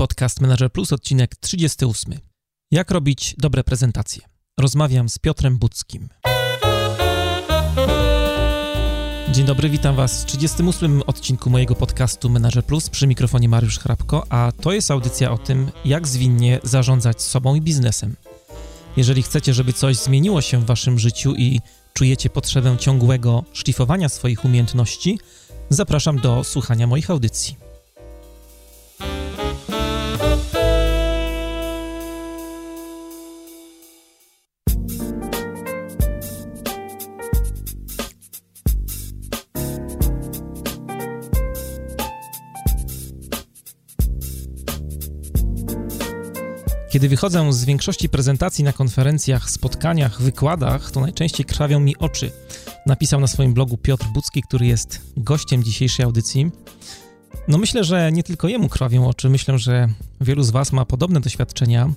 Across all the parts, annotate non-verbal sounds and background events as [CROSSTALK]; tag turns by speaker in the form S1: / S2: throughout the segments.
S1: Podcast Manager Plus, odcinek 38. Jak robić dobre prezentacje? Rozmawiam z Piotrem Budzkim. Dzień dobry, witam Was w 38 odcinku mojego podcastu Manager Plus przy mikrofonie Mariusz Hrabko, a to jest audycja o tym, jak zwinnie zarządzać sobą i biznesem. Jeżeli chcecie, żeby coś zmieniło się w Waszym życiu i czujecie potrzebę ciągłego szlifowania swoich umiejętności, zapraszam do słuchania moich audycji. Kiedy wychodzę z większości prezentacji na konferencjach, spotkaniach, wykładach, to najczęściej krwawią mi oczy. Napisał na swoim blogu Piotr Bucki, który jest gościem dzisiejszej audycji. No myślę, że nie tylko jemu krwawią oczy, myślę, że wielu z Was ma podobne doświadczenia.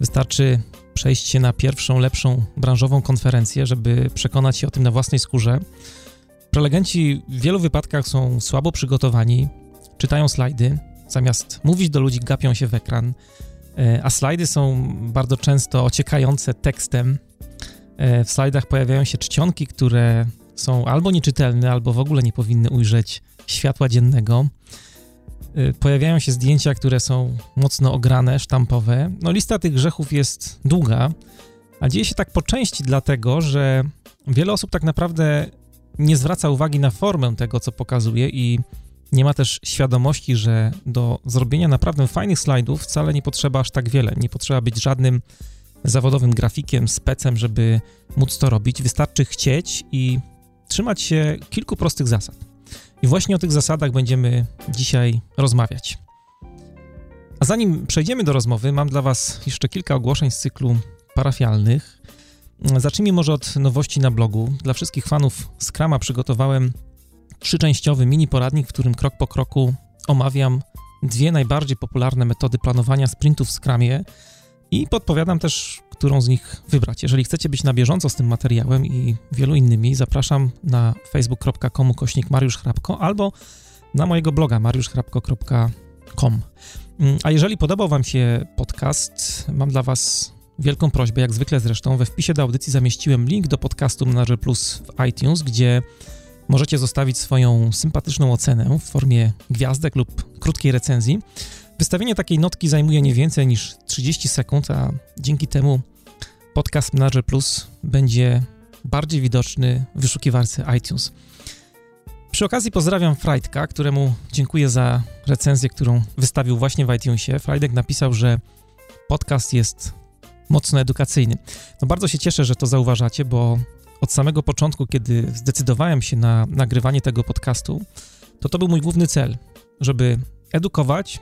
S1: Wystarczy przejść się na pierwszą, lepszą branżową konferencję, żeby przekonać się o tym na własnej skórze. Prelegenci w wielu wypadkach są słabo przygotowani, czytają slajdy, zamiast mówić do ludzi, gapią się w ekran. E, a slajdy są bardzo często ociekające tekstem. E, w slajdach pojawiają się czcionki, które są albo nieczytelne, albo w ogóle nie powinny ujrzeć światła dziennego. E, pojawiają się zdjęcia, które są mocno ograne, sztampowe. No, lista tych grzechów jest długa, a dzieje się tak po części dlatego, że wiele osób tak naprawdę nie zwraca uwagi na formę tego, co pokazuje i nie ma też świadomości, że do zrobienia naprawdę fajnych slajdów wcale nie potrzeba aż tak wiele. Nie potrzeba być żadnym zawodowym grafikiem, specem, żeby móc to robić. Wystarczy chcieć i trzymać się kilku prostych zasad. I właśnie o tych zasadach będziemy dzisiaj rozmawiać. A zanim przejdziemy do rozmowy, mam dla Was jeszcze kilka ogłoszeń z cyklu parafialnych. Zacznijmy może od nowości na blogu. Dla wszystkich fanów Scrama przygotowałem trzyczęściowy mini poradnik, w którym krok po kroku omawiam dwie najbardziej popularne metody planowania sprintów w Scrumie i podpowiadam też, którą z nich wybrać. Jeżeli chcecie być na bieżąco z tym materiałem i wielu innymi, zapraszam na facebook.com kośnik Mariusz Hrabko albo na mojego bloga mariuszchrapko.com. Mm, a jeżeli podobał Wam się podcast, mam dla Was wielką prośbę, jak zwykle zresztą, we wpisie do audycji zamieściłem link do podcastu Manager Plus w iTunes, gdzie Możecie zostawić swoją sympatyczną ocenę w formie gwiazdek lub krótkiej recenzji. Wystawienie takiej notki zajmuje nie więcej niż 30 sekund, a dzięki temu podcast Manager Plus będzie bardziej widoczny w wyszukiwarce iTunes. Przy okazji pozdrawiam Freudka, któremu dziękuję za recenzję, którą wystawił właśnie w iTunesie. Freudek napisał, że podcast jest mocno edukacyjny. No bardzo się cieszę, że to zauważacie, bo od samego początku, kiedy zdecydowałem się na nagrywanie tego podcastu, to to był mój główny cel, żeby edukować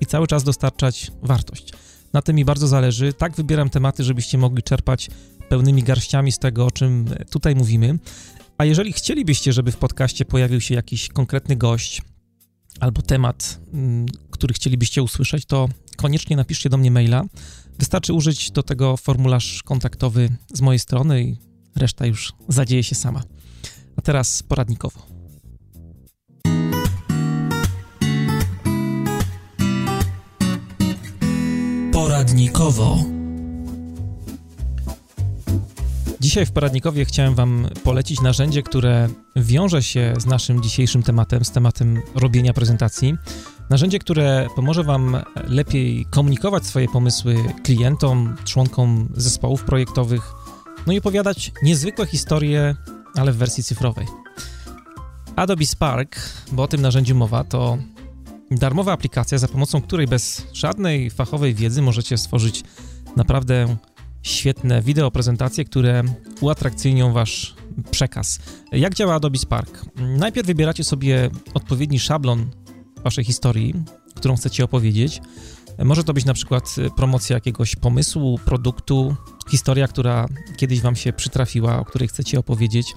S1: i cały czas dostarczać wartość. Na tym mi bardzo zależy. Tak wybieram tematy, żebyście mogli czerpać pełnymi garściami z tego, o czym tutaj mówimy. A jeżeli chcielibyście, żeby w podcaście pojawił się jakiś konkretny gość albo temat, mm, który chcielibyście usłyszeć, to koniecznie napiszcie do mnie maila. Wystarczy użyć do tego formularz kontaktowy z mojej strony i reszta już zadzieje się sama. A teraz poradnikowo. Poradnikowo. Dzisiaj w poradnikowie chciałem Wam polecić narzędzie, które wiąże się z naszym dzisiejszym tematem, z tematem robienia prezentacji. Narzędzie, które pomoże Wam lepiej komunikować swoje pomysły klientom, członkom zespołów projektowych, no i opowiadać niezwykłe historie, ale w wersji cyfrowej. Adobe Spark, bo o tym narzędziu mowa, to darmowa aplikacja, za pomocą której bez żadnej fachowej wiedzy możecie stworzyć naprawdę świetne wideo prezentacje, które uatrakcyjnią wasz przekaz. Jak działa Adobe Spark? Najpierw wybieracie sobie odpowiedni szablon waszej historii, którą chcecie opowiedzieć. Może to być na przykład promocja jakiegoś pomysłu, produktu, historia, która kiedyś Wam się przytrafiła, o której chcecie opowiedzieć.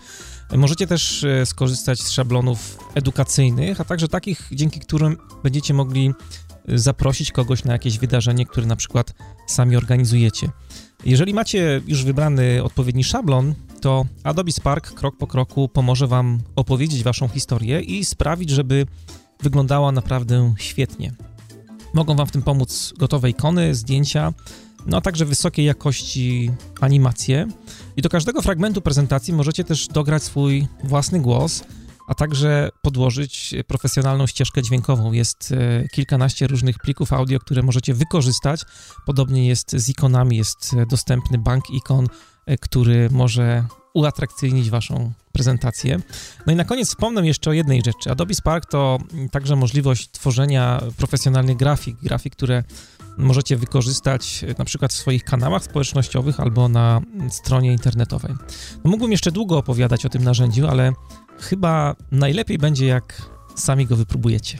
S1: Możecie też e, skorzystać z szablonów edukacyjnych, a także takich, dzięki którym będziecie mogli e, zaprosić kogoś na jakieś wydarzenie, które na przykład sami organizujecie. Jeżeli macie już wybrany odpowiedni szablon, to Adobe Spark krok po kroku pomoże Wam opowiedzieć Waszą historię i sprawić, żeby wyglądała naprawdę świetnie. Mogą Wam w tym pomóc gotowe ikony, zdjęcia, no a także wysokiej jakości animacje. I do każdego fragmentu prezentacji możecie też dograć swój własny głos, a także podłożyć profesjonalną ścieżkę dźwiękową. Jest e, kilkanaście różnych plików audio, które możecie wykorzystać. Podobnie jest z ikonami, jest dostępny bank ikon, e, który może uatrakcyjnić waszą prezentację. No i na koniec wspomnę jeszcze o jednej rzeczy. Adobe Spark to także możliwość tworzenia profesjonalnych grafik, grafik, które możecie wykorzystać na przykład w swoich kanałach społecznościowych albo na stronie internetowej. No mógłbym jeszcze długo opowiadać o tym narzędziu, ale chyba najlepiej będzie jak sami go wypróbujecie.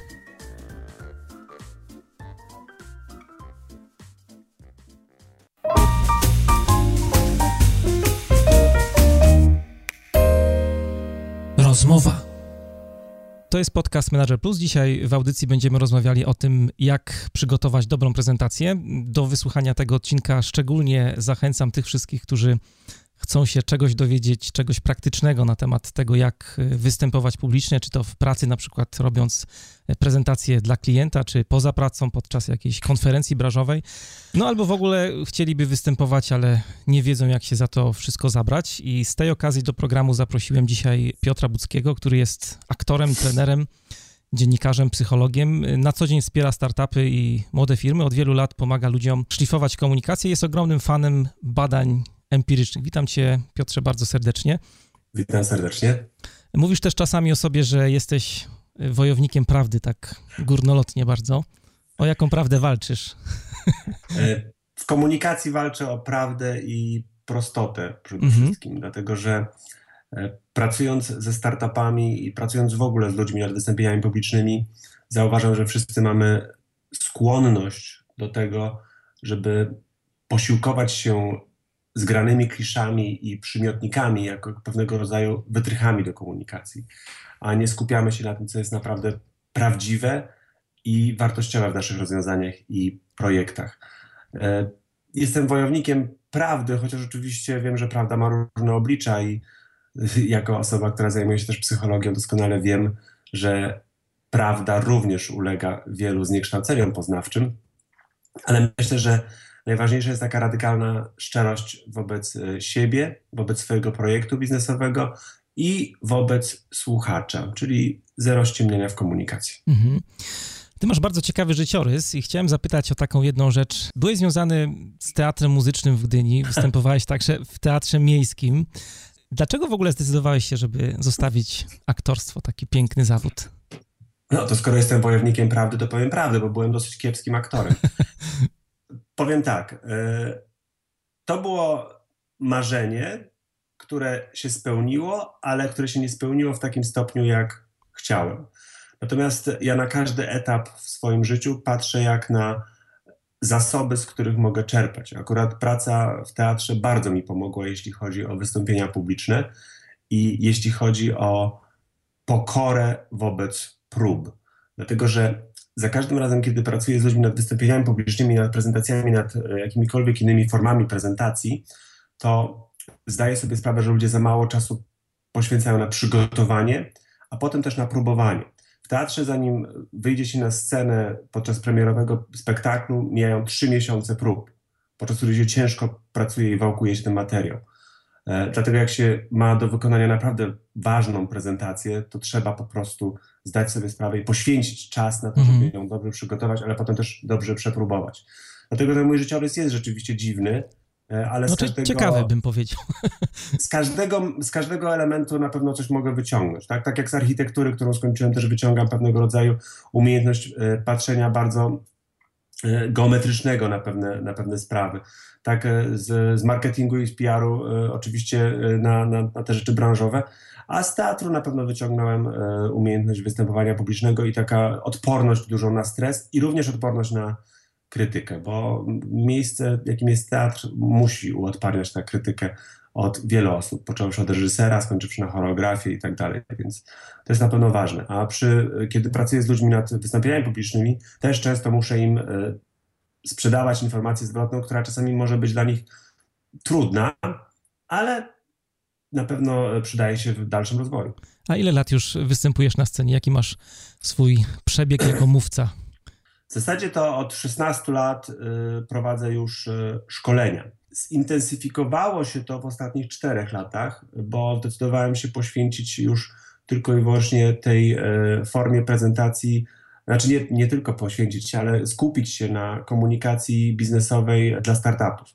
S1: Rozmowa. To jest podcast Manager Plus. Dzisiaj w audycji będziemy rozmawiali o tym, jak przygotować dobrą prezentację. Do wysłuchania tego odcinka szczególnie zachęcam tych wszystkich, którzy chcą się czegoś dowiedzieć, czegoś praktycznego na temat tego, jak występować publicznie, czy to w pracy, na przykład robiąc prezentację dla klienta, czy poza pracą, podczas jakiejś konferencji branżowej, no albo w ogóle chcieliby występować, ale nie wiedzą, jak się za to wszystko zabrać. I z tej okazji do programu zaprosiłem dzisiaj Piotra Buckiego, który jest aktorem, trenerem, dziennikarzem, psychologiem. Na co dzień wspiera startupy i młode firmy. Od wielu lat pomaga ludziom szlifować komunikację. Jest ogromnym fanem badań empirycznych. Witam Cię, Piotrze, bardzo serdecznie.
S2: Witam serdecznie.
S1: Mówisz też czasami o sobie, że jesteś wojownikiem prawdy, tak górnolotnie bardzo. O jaką prawdę walczysz?
S2: E, w komunikacji walczę o prawdę i prostotę przede mhm. wszystkim, dlatego że e, pracując ze startupami i pracując w ogóle z ludźmi nad wystąpieniami publicznymi, zauważam, że wszyscy mamy skłonność do tego, żeby posiłkować się zgranymi kliszami i przymiotnikami jako pewnego rodzaju wytrychami do komunikacji, a nie skupiamy się na tym, co jest naprawdę prawdziwe i wartościowe w naszych rozwiązaniach i projektach. E, jestem wojownikiem prawdy, chociaż oczywiście wiem, że prawda ma różne oblicza i [LAUGHS] jako osoba, która zajmuje się też psychologią, doskonale wiem, że prawda również ulega wielu zniekształceniom poznawczym, ale myślę, że Najważniejsza jest taka radykalna szczerość wobec e, siebie, wobec swojego projektu biznesowego i wobec słuchacza, czyli zero ściemnienia w komunikacji. Mhm.
S1: Ty masz bardzo ciekawy życiorys i chciałem zapytać o taką jedną rzecz. Byłeś związany z teatrem muzycznym w Gdyni, [LAUGHS] występowałeś także w teatrze miejskim. Dlaczego w ogóle zdecydowałeś się, żeby zostawić aktorstwo, taki piękny zawód?
S2: No to skoro jestem wojownikiem prawdy, to powiem prawdę, bo byłem dosyć kiepskim aktorem. [LAUGHS] Powiem tak. E, to było marzenie, które się spełniło, ale które się nie spełniło w takim stopniu, jak chciałem. Natomiast ja na każdy etap w swoim życiu patrzę jak na zasoby, z których mogę czerpać. Akurat praca w teatrze bardzo mi pomogła, jeśli chodzi o wystąpienia publiczne i jeśli chodzi o pokorę wobec prób. Dlatego, że za każdym razem, kiedy pracuję z ludźmi nad wystąpieniami publicznymi, nad prezentacjami, nad e, jakimikolwiek innymi formami prezentacji, to zdaję sobie sprawę, że ludzie za mało czasu poświęcają na przygotowanie, a potem też na próbowanie. W teatrze, zanim wyjdzie się na scenę podczas premierowego spektaklu, mijają trzy miesiące prób, podczas których się ciężko pracuje i wałkuje się ten materiał. E, dlatego jak się ma do wykonania naprawdę ważną prezentację, to trzeba po prostu zdać sobie sprawę i poświęcić czas na to, żeby mhm. ją dobrze przygotować, ale potem też dobrze przepróbować. Dlatego ten mój życiorys jest rzeczywiście dziwny, e, ale
S1: no z każdego, ciekawy bym powiedział. [LAUGHS]
S2: Z każdego, z każdego elementu na pewno coś mogę wyciągnąć. Tak? tak jak z architektury, którą skończyłem, też wyciągam pewnego rodzaju umiejętność e, patrzenia bardzo geometrycznego na pewne, na pewne sprawy tak e, z, z marketingu i z PR-u e, oczywiście e, na, na, na te rzeczy branżowe, a z teatru na pewno wyciągnąłem umiejętność występowania publicznego i taka odporność dużą na stres i również odporność na krytykę, bo miejsce, jakim jest teatr, musi uodparniać na krytykę od wielu osób, począwszy od reżysera, skończywszy na choreografię i tak dalej, więc to jest na pewno ważne. A przy, kiedy pracuję z ludźmi nad wystąpieniami publicznymi, też często muszę im sprzedawać informację zwrotną, która czasami może być dla nich trudna, ale na pewno przydaje się w dalszym rozwoju.
S1: A ile lat już występujesz na scenie? Jaki masz swój przebieg jako [CLEARS THROAT] mówca?
S2: W zasadzie to od 16 lat y, prowadzę już y, szkolenia. Zintensyfikowało się to w ostatnich czterech latach, bo zdecydowałem się poświęcić już tylko i wyłącznie tej y, formie prezentacji, znaczy nie, nie tylko poświęcić się, ale skupić się na komunikacji biznesowej dla startupów.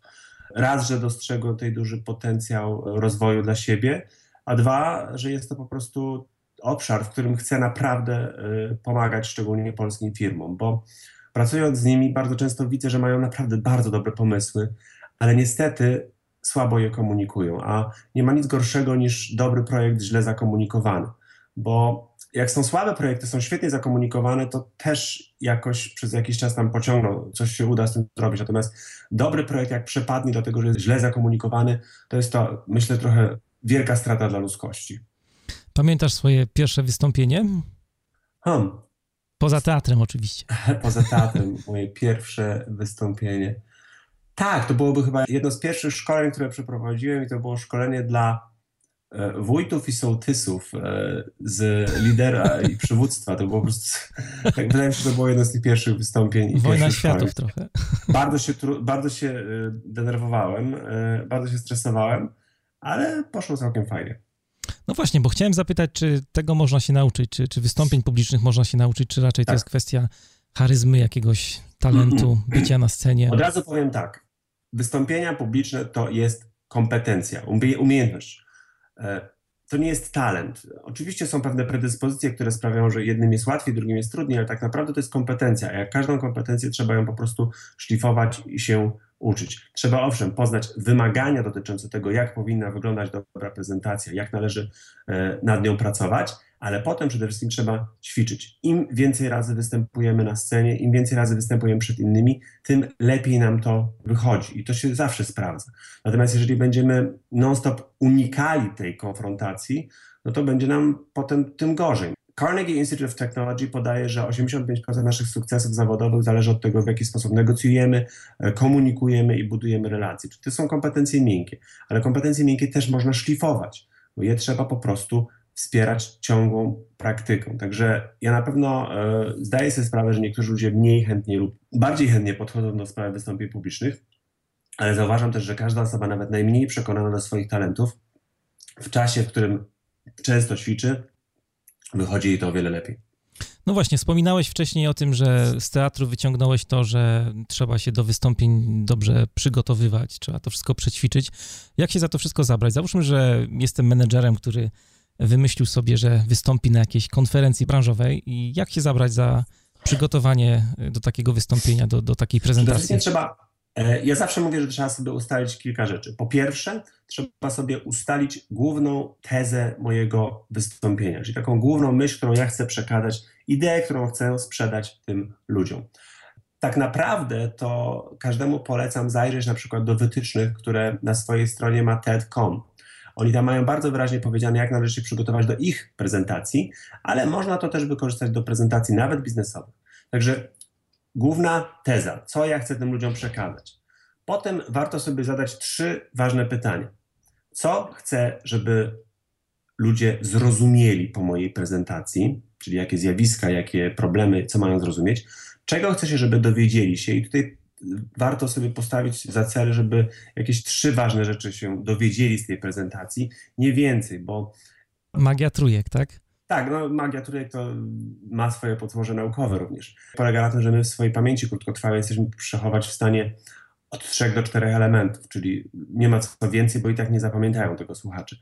S2: Raz, że dostrzegłem tutaj duży potencjał rozwoju dla siebie, a dwa, że jest to po prostu obszar, w którym chcę naprawdę y, pomagać szczególnie polskim firmom, bo pracując z nimi bardzo często widzę, że mają naprawdę bardzo dobre pomysły, ale niestety słabo je komunikują, a nie ma nic gorszego niż dobry projekt źle zakomunikowany, bo jak są słabe projekty, są świetnie zakomunikowane, to też jakoś przez jakiś czas tam pociągną, coś się uda z tym zrobić. Natomiast dobry projekt, jak przepadnie do tego, że jest źle zakomunikowany, to jest to, myślę, trochę wielka strata dla ludzkości.
S1: Pamiętasz swoje pierwsze wystąpienie?
S2: Hmm.
S1: Poza teatrem oczywiście. [LAUGHS]
S2: Poza teatrem, moje pierwsze wystąpienie. Tak, to byłoby chyba jedno z pierwszych szkoleń, które przeprowadziłem i to było szkolenie dla wójtów i sołtysów e, z lidera i przywództwa. To było po prostu, [LAUGHS] tak wydaje mi się, że to było jedno z tych pierwszych wystąpień.
S1: Wojna światów szkoleń. trochę.
S2: Bardzo się, bardzo się e, denerwowałem, bardzo się stresowałem, ale poszło całkiem fajnie.
S1: No właśnie, bo chciałem zapytać, czy tego można się nauczyć, czy, czy wystąpień publicznych można się nauczyć, czy raczej tak. to jest kwestia charyzmy, jakiegoś talentu, bycia na scenie?
S2: Od razu powiem tak. Wystąpienia publiczne to jest kompetencja, umiejętność. E, to nie jest talent. Oczywiście są pewne predyspozycje, które sprawiają, że jednym jest łatwiej, drugim jest trudniej, ale tak naprawdę to jest kompetencja. A jak każdą kompetencję trzeba ją po prostu szlifować i się uczyć. Trzeba owszem poznać wymagania dotyczące tego, jak powinna wyglądać dobra prezentacja, jak należy e, nad nią pracować, ale potem przede wszystkim trzeba ćwiczyć. Im więcej razy występujemy na scenie, im więcej razy występujemy przed innymi, tym lepiej nam to wychodzi i to się zawsze sprawdza. Natomiast jeżeli będziemy non-stop unikali tej konfrontacji, no to będzie nam potem tym gorzej. Carnegie Institute of Technology podaje, że 85% naszych sukcesów zawodowych zależy od tego, w jaki sposób negocjujemy, e, komunikujemy i budujemy relacje. To są kompetencje miękkie, ale kompetencje miękkie też można szlifować, bo je trzeba po prostu wspierać ciągłą praktyką. Także ja na pewno e, zdaję sobie sprawę, że niektórzy ludzie mniej chętnie lub bardziej chętnie podchodzą do sprawy wystąpień publicznych, ale zauważam też, że każda osoba, nawet najmniej przekonana do swoich talentów, w czasie, w którym często ćwiczy, wychodzi jej to o wiele lepiej.
S1: No właśnie, wspominałeś wcześniej o tym, że z teatru wyciągnąłeś to, że trzeba się do wystąpień dobrze przygotowywać, trzeba to wszystko przećwiczyć. Jak się za to wszystko zabrać? Załóżmy, że jestem menedżerem, który wymyślił sobie, że wystąpi na jakiejś konferencji branżowej i jak się zabrać za przygotowanie do takiego wystąpienia, do, do takiej prezentacji?
S2: Trzeba E, ja zawsze mówię, że trzeba sobie ustalić kilka rzeczy. Po pierwsze, trzeba sobie ustalić główną tezę mojego wystąpienia, czyli taką główną myśl, którą ja chcę przekazać, ideę, którą chcę sprzedać tym ludziom. Tak naprawdę to każdemu polecam zajrzeć na przykład do wytycznych, które na swojej stronie ma TED.com. Oni tam mają bardzo wyraźnie powiedziane, jak należy się przygotować do ich prezentacji, ale można to też wykorzystać do prezentacji nawet biznesowych. Także Główna teza, co ja chcę tym ludziom przekazać. Potem warto sobie zadać trzy ważne pytania. Co chcę, żeby ludzie zrozumieli po mojej prezentacji, czyli jakie zjawiska, jakie problemy, co mają zrozumieć, czego chcę się, żeby dowiedzieli się i tutaj warto sobie postawić za cel, żeby jakieś trzy ważne rzeczy się dowiedzieli z tej prezentacji, nie więcej, bo...
S1: Magia trójek, tak?
S2: Tak, no magia tutaj to ma swoje podłoże naukowe również. Polega na tym, że my w swojej pamięci krótkotrwałej jesteśmy przechować w stanie od trzech do czterech elementów, czyli nie ma co więcej, bo i tak nie zapamiętają tego słuchacze.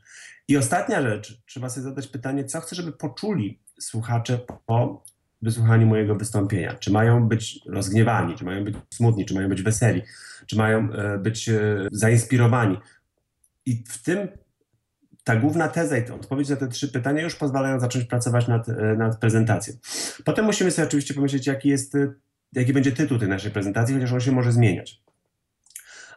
S2: I ostatnia rzecz, trzeba sobie zadać pytanie, co chcę, żeby poczuli słuchacze po wysłuchaniu mojego wystąpienia. Czy mają być rozgniewani, czy mają być smutni, czy mają być weseli, czy mają e, być e, zainspirowani. I w tym ta główna teza i odpowiedź na te trzy pytania już pozwalają zacząć pracować nad, e, nad prezentacją. Potem musimy sobie oczywiście pomyśleć, jaki, jest, jaki będzie tytuł tej naszej prezentacji, chociaż on się może zmieniać.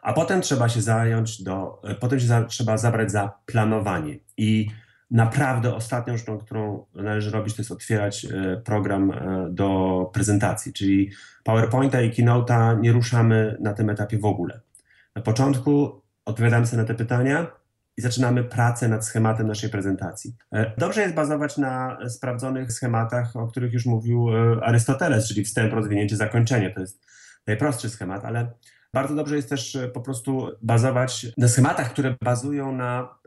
S2: A potem trzeba się zająć do, potem się za, trzeba zabrać za planowanie. I naprawdę ostatnią rzeczą, którą należy robić, to jest otwierać program do prezentacji, czyli PowerPointa i Keynote'a nie ruszamy na tym etapie w ogóle. Na początku odpowiadamy sobie na te pytania, i zaczynamy pracę nad schematem naszej prezentacji. E, dobrze jest bazować na sprawdzonych schematach, o których już mówił e, Arystoteles, czyli wstęp, rozwinięcie, zakończenie. To jest najprostszy schemat, ale bardzo dobrze jest też e, po prostu bazować na schematach, które bazują na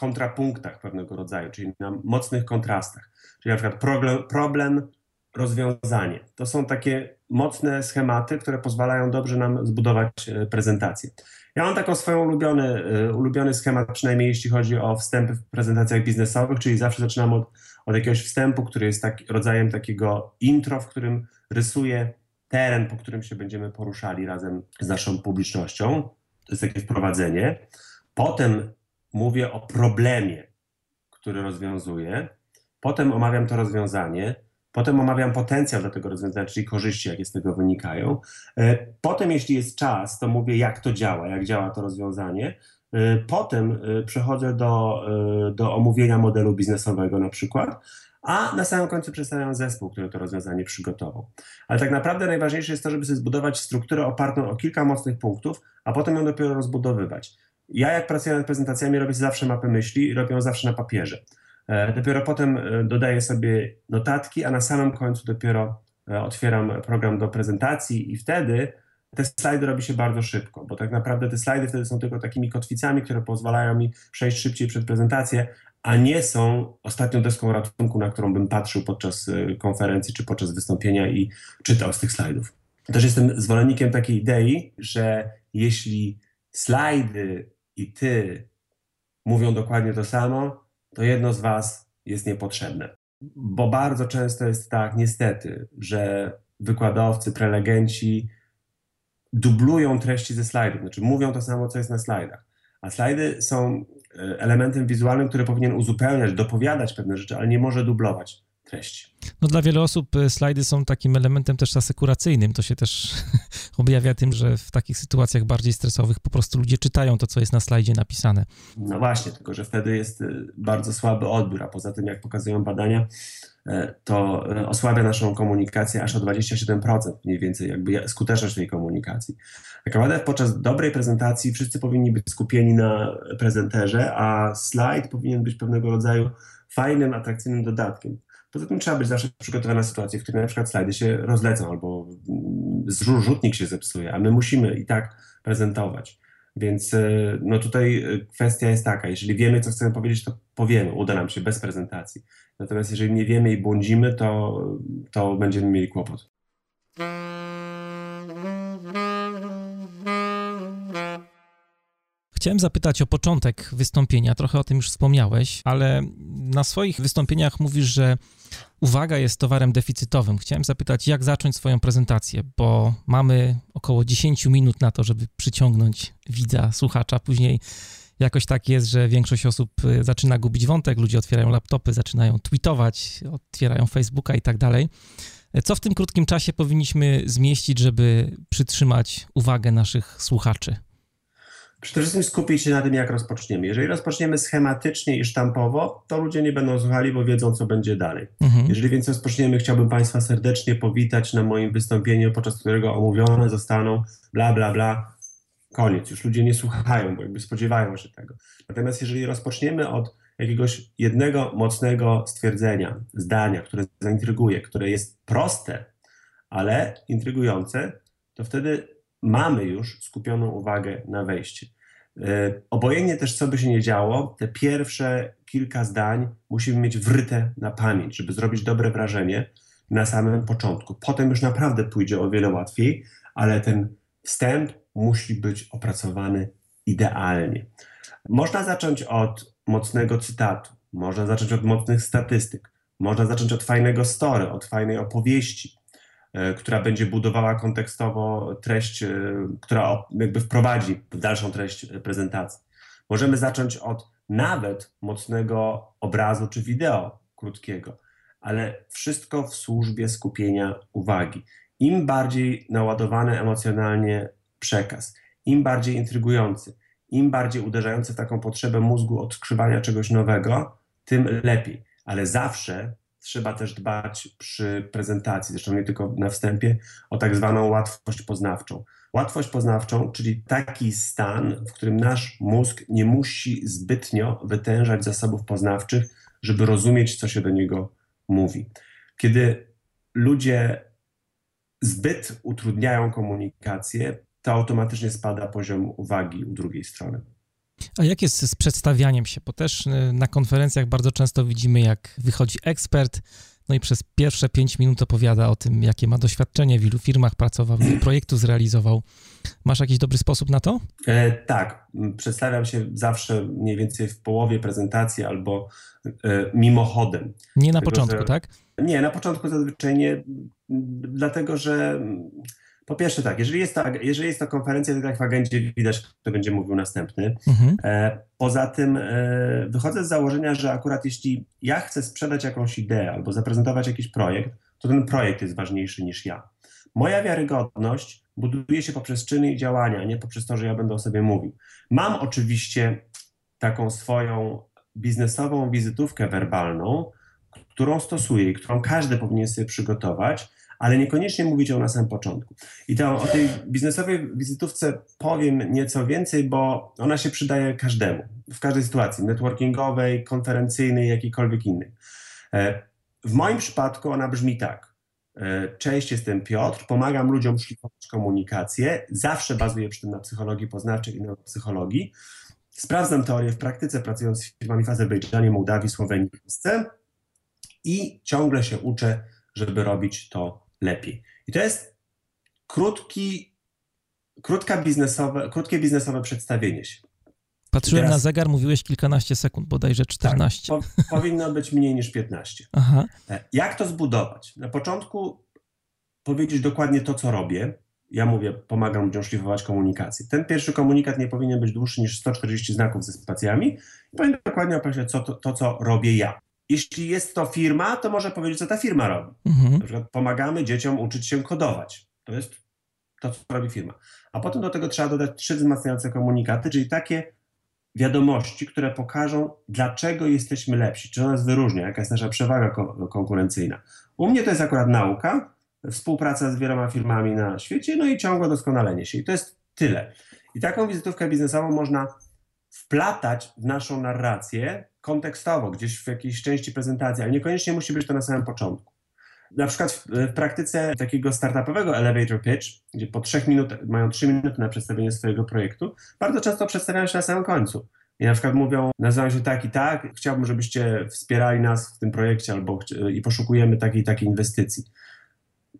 S2: kontrapunktach pewnego rodzaju, czyli na mocnych kontrastach. Czyli na przykład problem, rozwiązanie. To są takie mocne schematy, które pozwalają dobrze nam zbudować prezentację. Ja mam taką swoją ulubiony, y, ulubiony schemat, przynajmniej jeśli chodzi o wstępy w prezentacjach biznesowych, czyli zawsze zaczynam od, od jakiegoś wstępu, który jest tak, rodzajem takiego intro, w którym rysuję teren, po którym się będziemy poruszali razem z naszą publicznością. To jest takie wprowadzenie. Potem mówię o problemie, który rozwiązuję. Potem omawiam to rozwiązanie. Potem omawiam potencjał do tego rozwiązania, czyli korzyści, jakie z tego wynikają. E, potem, jeśli jest czas, to mówię, jak to działa, jak działa to rozwiązanie. E, potem e, przechodzę do, do omówienia modelu biznesowego na przykład, a na samym końcu przedstawiam zespół, który to rozwiązanie przygotował. Ale tak naprawdę najważniejsze jest to, żeby sobie zbudować strukturę opartą o kilka mocnych punktów, a potem ją dopiero rozbudowywać. Ja jak pracuję nad prezentacjami, robię zawsze mapę myśli i robię ją zawsze na papierze. E, dopiero potem e, dodaję sobie notatki, a na samym końcu dopiero e, otwieram program do prezentacji i wtedy te slajdy robi się bardzo szybko, bo tak naprawdę te slajdy wtedy są tylko takimi kotwicami, które pozwalają mi przejść szybciej przed prezentację, a nie są ostatnią deską ratunku, na którą bym patrzył podczas konferencji czy podczas wystąpienia i czytał z tych slajdów. Też jestem zwolennikiem takiej idei, że jeśli slajdy i ty mówią dokładnie to samo, to jedno z Was jest niepotrzebne. Bo bardzo często jest tak, niestety, że wykładowcy, prelegenci dublują treści ze slajdów, znaczy mówią to samo, co jest na slajdach. A slajdy są e, elementem wizualnym, który powinien uzupełniać, dopowiadać pewne rzeczy, ale nie może dublować treści.
S1: No dla wielu osób e, slajdy są takim elementem też asekuracyjnym. To się też [LAUGHS] objawia tym, że w takich sytuacjach bardziej stresowych po prostu ludzie czytają to, co jest na slajdzie napisane.
S2: No właśnie, tylko że wtedy jest e, bardzo słaby odbiór, a poza tym, jak pokazują badania, e, to osłabia naszą komunikację aż o 27% mniej więcej, jakby skuteczność tej komunikacji. Tak naprawdę podczas dobrej prezentacji wszyscy powinni być skupieni na prezenterze, a slajd powinien być pewnego rodzaju fajnym, atrakcyjnym dodatkiem. Poza tym trzeba być zawsze przygotowany na sytuację, w której na przykład slajdy się rozlecą albo rzutnik się zepsuje, a my musimy i tak prezentować. Więc e, no tutaj e, kwestia jest taka, jeżeli wiemy, co chcemy powiedzieć, to powiemy, uda nam się bez prezentacji. Natomiast jeżeli nie wiemy i błądzimy, to, to będziemy mieli kłopot.
S1: Chciałem zapytać o początek wystąpienia, trochę o tym już wspomniałeś, ale na swoich wystąpieniach mówisz, że uwaga jest towarem deficytowym. Chciałem zapytać, jak zacząć swoją prezentację, bo mamy około 10 minut na to, żeby przyciągnąć widza, słuchacza. Później jakoś tak jest, że większość osób y, zaczyna gubić wątek, ludzie otwierają laptopy, zaczynają tweetować, otwierają Facebooka i tak dalej. Co w tym krótkim czasie powinniśmy zmieścić, żeby przytrzymać uwagę naszych słuchaczy?
S2: Przede wszystkim skupić się na tym, jak rozpoczniemy. Jeżeli rozpoczniemy schematycznie i sztampowo, to ludzie nie będą słuchali, bo wiedzą, co będzie dalej. Mhm. Jeżeli więc rozpoczniemy, chciałbym Państwa serdecznie powitać na moim wystąpieniu, podczas którego omówione zostaną bla, bla, bla. Koniec. Już ludzie nie słuchają, bo jakby spodziewają się tego. Natomiast jeżeli rozpoczniemy od jakiegoś jednego mocnego stwierdzenia, zdania, które zaintryguje, które jest proste, ale intrygujące, to wtedy mamy już skupioną uwagę na wejście. Obojętnie też, co by się nie działo, te pierwsze kilka zdań musimy mieć wryte na pamięć, żeby zrobić dobre wrażenie na samym początku. Potem już naprawdę pójdzie o wiele łatwiej, ale ten wstęp musi być opracowany idealnie. Można zacząć od mocnego cytatu, można zacząć od mocnych statystyk, można zacząć od fajnego story, od fajnej opowieści, która będzie budowała kontekstowo treść, e, która jakby wprowadzi dalszą treść prezentacji. Możemy zacząć od nawet mocnego obrazu czy wideo krótkiego, ale wszystko w służbie skupienia uwagi. Im bardziej naładowany emocjonalnie przekaz, im bardziej intrygujący, im bardziej uderzający w taką potrzebę mózgu odkrzywania czegoś nowego, tym lepiej. Ale zawsze trzeba też dbać przy prezentacji, zresztą nie tylko na wstępie, o tak zwaną łatwość poznawczą. Łatwość poznawczą, czyli taki stan, w którym nasz mózg nie musi zbytnio wytężać zasobów poznawczych, żeby rozumieć, co się do niego mówi. Kiedy ludzie zbyt utrudniają komunikację, to automatycznie spada poziom uwagi u drugiej strony.
S1: A jak jest z przedstawianiem się? Bo też y, na konferencjach bardzo często widzimy, jak wychodzi ekspert, no i przez pierwsze pięć minut opowiada o tym, jakie ma doświadczenie, w ilu firmach pracował, ilu [CLEARS THROAT] projektów zrealizował. Masz jakiś dobry sposób na to?
S2: E, tak. Przedstawiam się zawsze mniej więcej w połowie prezentacji albo e, mimochodem.
S1: Nie na początku, że, tak?
S2: Nie, na początku zazwyczaj nie, dlatego że po pierwsze tak, jeżeli jest to, jeżeli jest to konferencja, to tak w agendzie widać, kto będzie mówił następny. Mhm. E, poza tym e, wychodzę z założenia, że akurat jeśli ja chcę sprzedać jakąś ideę albo zaprezentować jakiś projekt, to ten projekt jest ważniejszy niż ja. Moja wiarygodność buduje się poprzez czyny i działania, nie poprzez to, że ja będę o sobie mówił. Mam oczywiście taką swoją biznesową wizytówkę werbalną, którą stosuję i którą każdy powinien sobie przygotować, ale niekoniecznie mówić o na samym początku. I to o tej biznesowej wizytówce powiem nieco więcej, bo ona się przydaje każdemu, w każdej sytuacji, networkingowej, konferencyjnej, jakiejkolwiek innej. E, w moim przypadku ona brzmi tak. E, cześć, jestem Piotr, pomagam ludziom szlifować komunikację, zawsze bazuję przy tym na psychologii poznawczej i na psychologii. Sprawdzam teorię w praktyce, pracując z firmami w Azerbejdżanie, Mołdawii, Słowenii Polsce i ciągle się uczę, żeby robić to lepiej. I to jest krótki, krótka biznesowe, krótkie biznesowe przedstawienie się.
S1: Patrzyłem teraz, na zegar, mówiłeś kilkanaście sekund, bodajże 14. Tak,
S2: po, powinno być mniej niż 15. [LAUGHS] Aha. E, jak to zbudować? Na początku powiedzieć dokładnie to, co robię. Ja mówię, pomagam ludziom szlifować komunikację. Ten pierwszy komunikat nie powinien być dłuższy niż 140 znaków ze spacjami i powinien dokładnie określać co, to, to, co robię ja. Jeśli jest to firma, to może powiedzieć, co ta firma robi. Mhm. Na przykład pomagamy dzieciom uczyć się kodować. To jest to, co robi firma. A potem do tego trzeba dodać trzy wzmacniające komunikaty, czyli takie wiadomości, które pokażą, dlaczego jesteśmy lepsi, czy nas wyróżnia, jaka jest nasza przewaga ko konkurencyjna. U mnie to jest akurat nauka, współpraca z wieloma firmami na świecie, no i ciągłe doskonalenie się. I to jest tyle. I taką wizytówkę biznesową można wplatać w naszą narrację kontekstowo, gdzieś w jakiejś części prezentacji, ale niekoniecznie musi być to na samym początku. Na przykład w, w praktyce takiego startupowego elevator pitch, gdzie po trzech minutach, mają trzy minuty na przedstawienie swojego projektu, bardzo często przedstawiają się na samym końcu. I na przykład mówią, nazywam się tak i tak, chciałbym, żebyście wspierali nas w tym projekcie albo i poszukujemy takiej takiej inwestycji.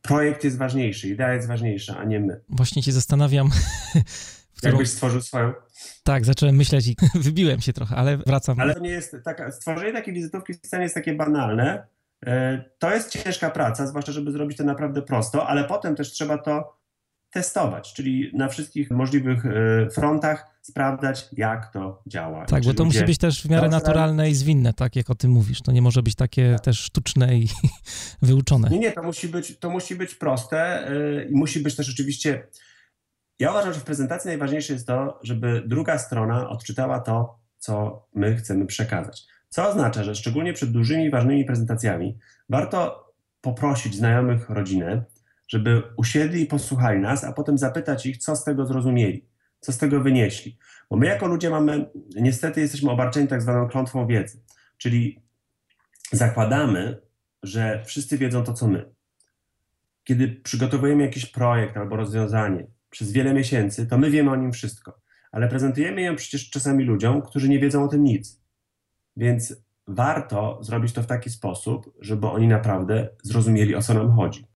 S2: Projekt jest ważniejszy, idea jest ważniejsza, a nie my.
S1: Właśnie się zastanawiam, [LAUGHS]
S2: którą... Jakbyś stworzył swoją?
S1: Tak, zacząłem myśleć i [LAUGHS] wybiłem się trochę, ale wracam.
S2: Ale to nie jest taka, stworzenie takiej wizytówki wcale jest takie banalne. E, to jest ciężka praca, zwłaszcza żeby zrobić to naprawdę prosto, ale potem też trzeba to testować, czyli na wszystkich możliwych e, frontach sprawdzać, jak to działa.
S1: Tak, bo to musi być też w miarę naturalne i zwinne, tak jak o tym mówisz. To nie może być takie tak. też sztuczne i [LAUGHS] wyuczone.
S2: Nie, nie, to musi być, to musi być proste e, i musi być też oczywiście ja uważam, że w prezentacji najważniejsze jest to, żeby druga strona odczytała to, co my chcemy przekazać. Co oznacza, że szczególnie przed dużymi, ważnymi prezentacjami warto poprosić znajomych rodzinę, żeby usiedli i posłuchali nas, a potem zapytać ich, co z tego zrozumieli, co z tego wynieśli. Bo my jako ludzie mamy, niestety jesteśmy obarczeni tak zwaną klątwą wiedzy, czyli zakładamy, że wszyscy wiedzą to, co my. Kiedy przygotowujemy jakiś projekt albo rozwiązanie, przez wiele miesięcy, to my wiemy o nim wszystko. Ale prezentujemy ją przecież czasami ludziom, którzy nie wiedzą o tym nic. Więc warto zrobić to w taki sposób, żeby oni naprawdę zrozumieli, o co nam chodzi.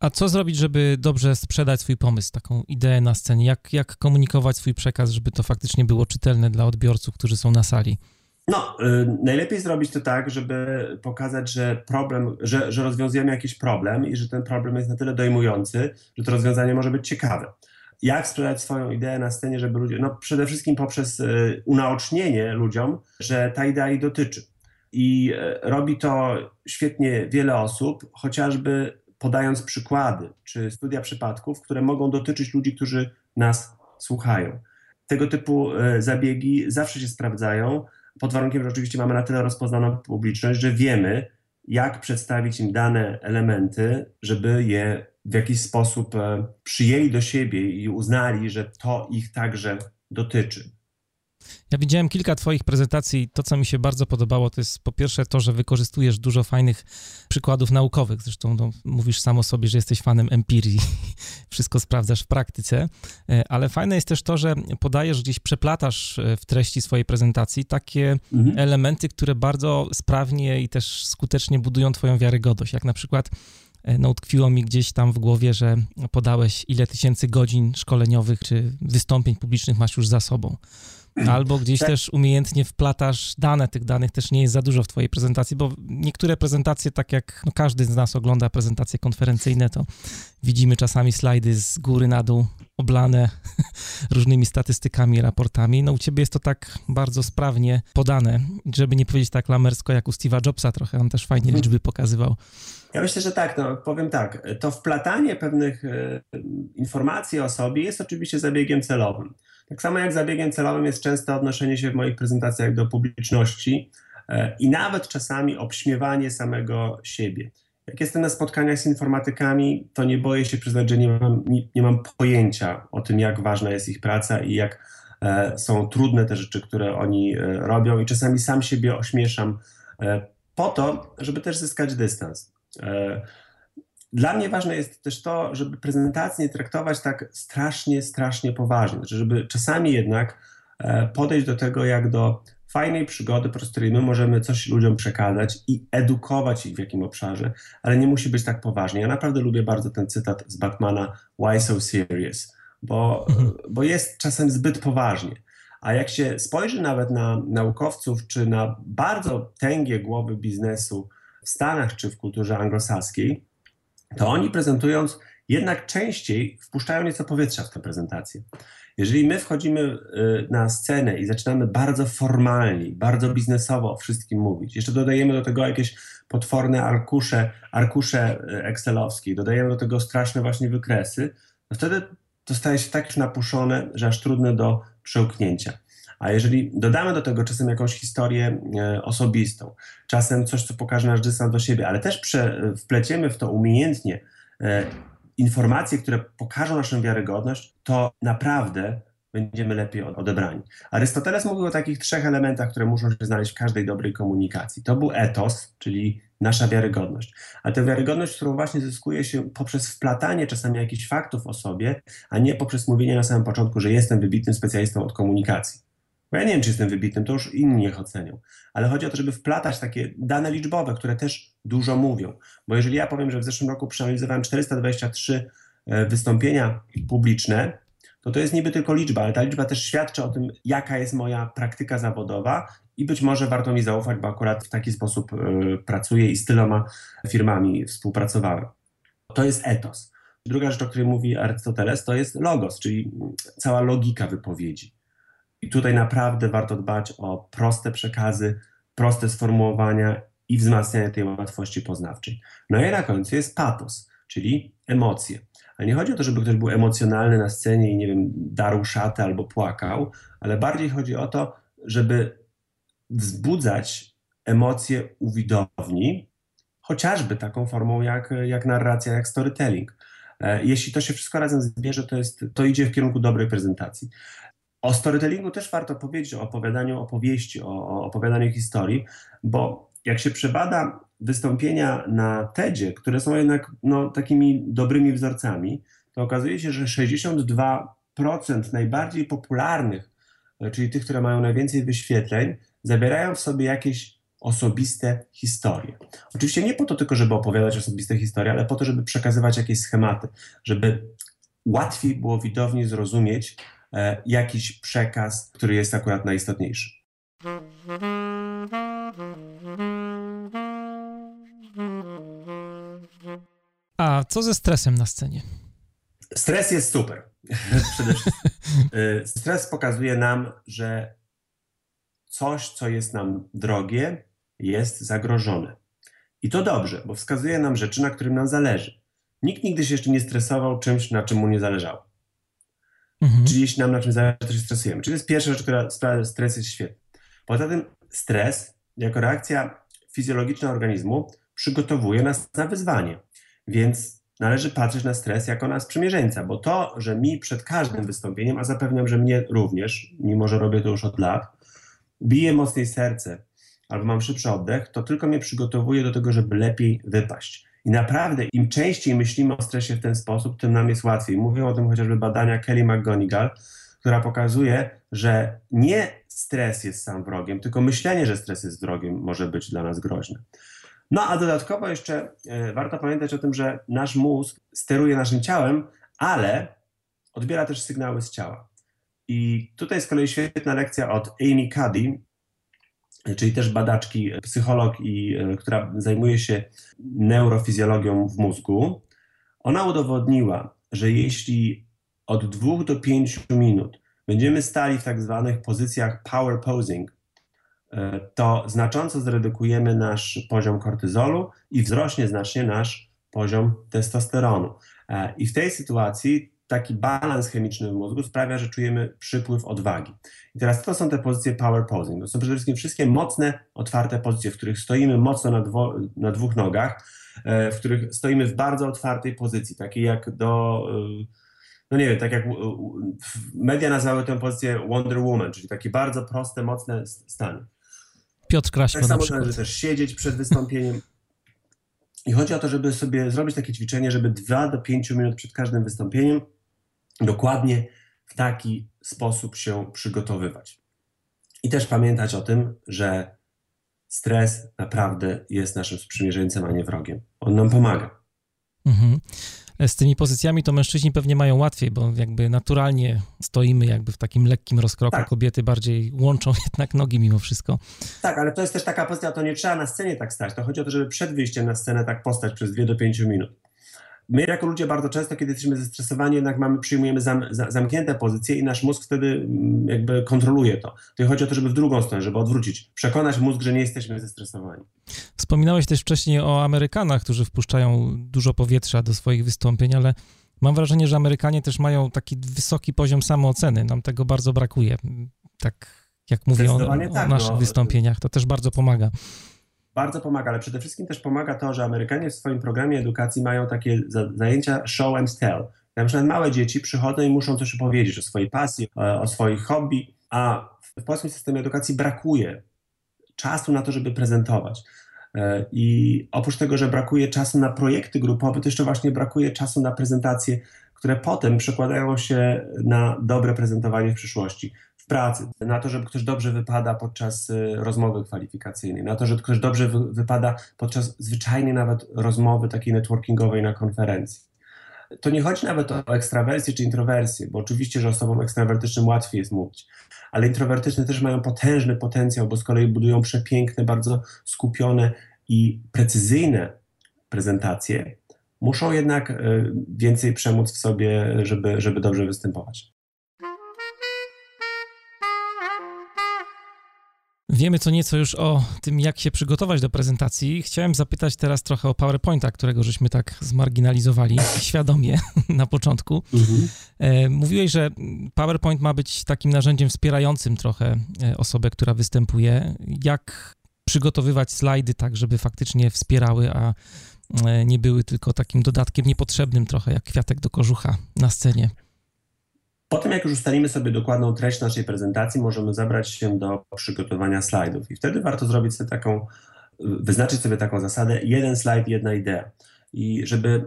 S1: A co zrobić, żeby dobrze sprzedać swój pomysł, taką ideę na scenie? Jak, jak komunikować swój przekaz, żeby to faktycznie było czytelne dla odbiorców, którzy są na sali?
S2: No, y, najlepiej zrobić to tak, żeby pokazać, że problem, że, że rozwiązujemy jakiś problem i że ten problem jest na tyle dojmujący, że to rozwiązanie może być ciekawe. Jak sprzedać swoją ideę na scenie, żeby ludzie, no przede wszystkim poprzez y, unaocznienie ludziom, że ta idea ich dotyczy. I y, robi to świetnie wiele osób, chociażby podając przykłady czy studia przypadków, które mogą dotyczyć ludzi, którzy nas słuchają. Tego typu zabiegi zawsze się sprawdzają pod warunkiem, że oczywiście mamy na tyle rozpoznaną publiczność, że wiemy, jak przedstawić im dane elementy, żeby je w jakiś sposób e, przyjęli do siebie i uznali, że to ich także dotyczy.
S1: Ja widziałem kilka Twoich prezentacji. To, co mi się bardzo podobało, to jest po pierwsze to, że wykorzystujesz dużo fajnych przykładów naukowych. Zresztą no, mówisz samo sobie, że jesteś fanem empirii, [LAUGHS] wszystko sprawdzasz w praktyce. E, ale fajne jest też to, że podajesz gdzieś, przeplatasz e, w treści swojej prezentacji takie mhm. elementy, które bardzo sprawnie i też skutecznie budują Twoją wiarygodność. Jak na przykład e, no, utkwiło mi gdzieś tam w głowie, że podałeś ile tysięcy godzin szkoleniowych czy wystąpień publicznych masz już za sobą. [CLEARS THROAT] Albo gdzieś tak. też umiejętnie wplatasz dane, tych danych też nie jest za dużo w twojej prezentacji, bo niektóre prezentacje, tak jak no każdy z nas ogląda prezentacje konferencyjne, to widzimy czasami slajdy z góry na dół oblane [LAUGHS] różnymi statystykami, raportami. No u ciebie jest to tak bardzo sprawnie podane, żeby nie powiedzieć tak lamersko jak u Steve'a Jobsa trochę, on też fajnie mhm. liczby pokazywał.
S2: Ja myślę, że tak, no, powiem tak, to wplatanie pewnych e, informacji o sobie jest oczywiście zabiegiem celowym. Tak samo jak zabiegiem celowym jest często odnoszenie się w moich prezentacjach do publiczności e, i nawet czasami obśmiewanie samego siebie. Jak jestem na spotkaniach z informatykami, to nie boję się przyznać, że nie mam, nie, nie mam pojęcia o tym, jak ważna jest ich praca i jak e, są trudne te rzeczy, które oni e, robią, i czasami sam siebie ośmieszam e, po to, żeby też zyskać dystans. Dla mnie ważne jest też to, żeby prezentację nie traktować tak strasznie, strasznie poważnie. Znaczy, żeby czasami jednak e, podejść do tego jak do fajnej przygody, po której my możemy coś ludziom przekazać i edukować ich w jakim obszarze, ale nie musi być tak poważnie. Ja naprawdę lubię bardzo ten cytat z Batmana Why so serious? Bo, mhm. bo jest czasem zbyt poważnie. A jak się spojrzy nawet na naukowców, czy na bardzo tęgie głowy biznesu w Stanach, czy w kulturze anglosaskiej, to oni prezentując jednak częściej wpuszczają nieco powietrza w tę prezentację. Jeżeli my wchodzimy y, na scenę i zaczynamy bardzo formalnie, bardzo biznesowo o wszystkim mówić, jeszcze dodajemy do tego jakieś potworne arkusze, arkusze y, excelowskie, dodajemy do tego straszne właśnie wykresy, wtedy to staje się tak już napuszone, że aż trudne do przełknięcia. A jeżeli dodamy do tego czasem jakąś historię e, osobistą, czasem coś, co pokaże nasz dystans do siebie, ale też prze, wpleciemy w to umiejętnie e, informacje, które pokażą naszą wiarygodność, to naprawdę będziemy lepiej odebrani. Arystoteles mówił o takich trzech elementach, które muszą się znaleźć w każdej dobrej komunikacji. To był etos, czyli nasza wiarygodność. Ale tę wiarygodność, którą właśnie zyskuje się poprzez wplatanie czasami jakichś faktów o sobie, a nie poprzez mówienie na samym początku, że jestem wybitnym specjalistą od komunikacji. Bo ja nie wiem, czy jestem wybitnym, to już inni niech ocenią. Ale chodzi o to, żeby wplatać takie dane liczbowe, które też dużo mówią. Bo jeżeli ja powiem, że w zeszłym roku przeanalizowałem 423 e, wystąpienia publiczne, to to jest niby tylko liczba, ale ta liczba też świadczy o tym, jaka jest moja praktyka zawodowa i być może warto mi zaufać, bo akurat w taki sposób y, pracuję i z tyloma firmami współpracowałem. To jest etos. Druga rzecz, o której mówi Arystoteles, to jest logos, czyli cała logika wypowiedzi. I tutaj naprawdę warto dbać o proste przekazy, proste sformułowania i wzmacnianie tej łatwości poznawczej. No i na końcu jest patos, czyli emocje. Ale nie chodzi o to, żeby ktoś był emocjonalny na scenie i nie wiem, darł szatę albo płakał, ale bardziej chodzi o to, żeby wzbudzać emocje u widowni, chociażby taką formą jak, jak narracja, jak storytelling. E, jeśli to się wszystko razem zbierze, to, jest, to idzie w kierunku dobrej prezentacji. O storytellingu też warto powiedzieć, o opowiadaniu opowieści, o, o opowiadaniu historii, bo jak się przebada wystąpienia na TEDzie, które są jednak no, takimi dobrymi wzorcami, to okazuje się, że 62% najbardziej popularnych, e, czyli tych, które mają najwięcej wyświetleń, zabierają w sobie jakieś osobiste historie. Oczywiście nie po to tylko, żeby opowiadać osobiste historie, ale po to, żeby przekazywać jakieś schematy, żeby łatwiej było widowni zrozumieć, jakiś przekaz, który jest akurat najistotniejszy.
S1: A co ze stresem na scenie?
S2: Stres jest super. [LAUGHS] Przede wszystkim. E, stres pokazuje nam, że coś, co jest nam drogie, jest zagrożone. I to dobrze, bo wskazuje nam rzeczy, na którym nam zależy. Nikt nigdy się jeszcze nie stresował czymś, na czym mu nie zależało. Mhm. Czyli jeśli nam na czymś zależy, to się stresujemy. Czyli to jest pierwsza rzecz, która sprawia, że stres jest świetny. Poza tym stres jako reakcja fizjologiczna organizmu przygotowuje nas na wyzwanie. Więc należy patrzeć na stres jako na sprzymierzeńca, bo to, że mi przed każdym wystąpieniem, a zapewniam, że mnie również, mimo że robię to już od lat, bije mocniej serce albo mam szybszy oddech, to tylko mnie przygotowuje do tego, żeby lepiej wypaść. I naprawdę, im częściej myślimy o stresie w ten sposób, tym nam jest łatwiej. Mówią o tym chociażby badania Kelly McGonigal, która pokazuje, że nie stres jest sam wrogiem, tylko myślenie, że stres jest wrogiem, może być dla nas groźne. No a dodatkowo jeszcze e, warto pamiętać o tym, że nasz mózg steruje naszym ciałem, ale odbiera też sygnały z ciała. I tutaj z kolei świetna lekcja od Amy Cuddy, czyli też badaczki, psycholog, i, e, która zajmuje się neurofizjologią w mózgu. Ona udowodniła, że jeśli od 2 do 5 minut będziemy stali w tak zwanych pozycjach power posing, e, to znacząco zredukujemy nasz poziom kortyzolu i wzrośnie znacznie nasz poziom testosteronu. E, I w tej sytuacji taki balans chemiczny w mózgu sprawia, że czujemy przypływ odwagi. I teraz to są te pozycje power posing. To są przede wszystkim wszystkie mocne, otwarte pozycje, w których stoimy mocno na, dwo, na dwóch nogach, e, w których stoimy w bardzo otwartej pozycji, takiej jak do no nie wiem, tak jak media nazywały tę pozycję Wonder Woman, czyli takie bardzo proste, mocne stany.
S1: Piotr Kraśko tak
S2: samo należy też siedzieć przed wystąpieniem. I chodzi o to, żeby sobie zrobić takie ćwiczenie, żeby 2 do 5 minut przed każdym wystąpieniem dokładnie w taki sposób się przygotowywać. I też pamiętać o tym, że stres naprawdę jest naszym sprzymierzeńcem, a nie wrogiem. On nam pomaga. Mhm
S1: z tymi pozycjami to mężczyźni pewnie mają łatwiej, bo jakby naturalnie stoimy jakby w takim lekkim rozkroku, tak. kobiety bardziej łączą [LAUGHS] jednak nogi mimo wszystko.
S2: Tak, ale to jest też taka pozycja, to nie trzeba na scenie tak stać, to chodzi o to, żeby przed wyjściem na scenę tak postać przez 2 do 5 minut. My jako ludzie bardzo często, kiedy jesteśmy zestresowani, jednak mamy, przyjmujemy zam, zamknięte pozycje i nasz mózg wtedy mm, jakby kontroluje to. To chodzi o to, żeby w drugą stronę, żeby odwrócić, przekonać mózg, że nie jesteśmy zestresowani.
S1: Wspominałeś też wcześniej o Amerykanach, którzy wpuszczają dużo powietrza do swoich wystąpień, ale mam wrażenie, że Amerykanie też mają taki wysoki poziom samooceny. Nam tego bardzo brakuje. Tak jak mówię o, o tak, naszych no. wystąpieniach, to też bardzo pomaga
S2: bardzo pomaga, ale przede wszystkim też pomaga to, że Amerykanie w swoim programie edukacji mają takie zajęcia show and tell. Na przykład małe dzieci przychodzą i muszą coś opowiedzieć o swojej pasji, o swoich hobby, a w polskim systemie edukacji brakuje czasu na to, żeby prezentować. E, I oprócz tego, że brakuje czasu na projekty grupowe, to jeszcze właśnie brakuje czasu na prezentacje, które potem przekładają się na dobre prezentowanie w przyszłości w pracy, na to, że ktoś dobrze wypada podczas y, rozmowy kwalifikacyjnej, na to, że ktoś dobrze wy, wypada podczas zwyczajnej nawet rozmowy takiej networkingowej na konferencji. To nie chodzi nawet o ekstrawersję czy introwersję, bo oczywiście, że osobom ekstrawertycznym łatwiej jest mówić, ale introwertyczne też mają potężny potencjał, bo z kolei budują przepiękne, bardzo skupione i precyzyjne prezentacje. Muszą jednak y, więcej przemóc w sobie, żeby, żeby dobrze występować.
S1: Wiemy co nieco już o tym, jak się przygotować do prezentacji. Chciałem zapytać teraz trochę o PowerPointa, którego żeśmy tak zmarginalizowali [LAUGHS] świadomie [LAUGHS] na początku. Mhm. E, mówiłeś, że PowerPoint ma być takim narzędziem wspierającym trochę e, osobę, która występuje. Jak przygotowywać slajdy tak, żeby faktycznie wspierały, a e, nie były tylko takim dodatkiem niepotrzebnym trochę, jak kwiatek do kożucha na scenie?
S2: Po tym, jak już ustalimy sobie dokładną treść naszej prezentacji, możemy zabrać się do przygotowania slajdów. I wtedy warto zrobić sobie taką, wyznaczyć sobie taką zasadę: jeden slajd, jedna idea. I żeby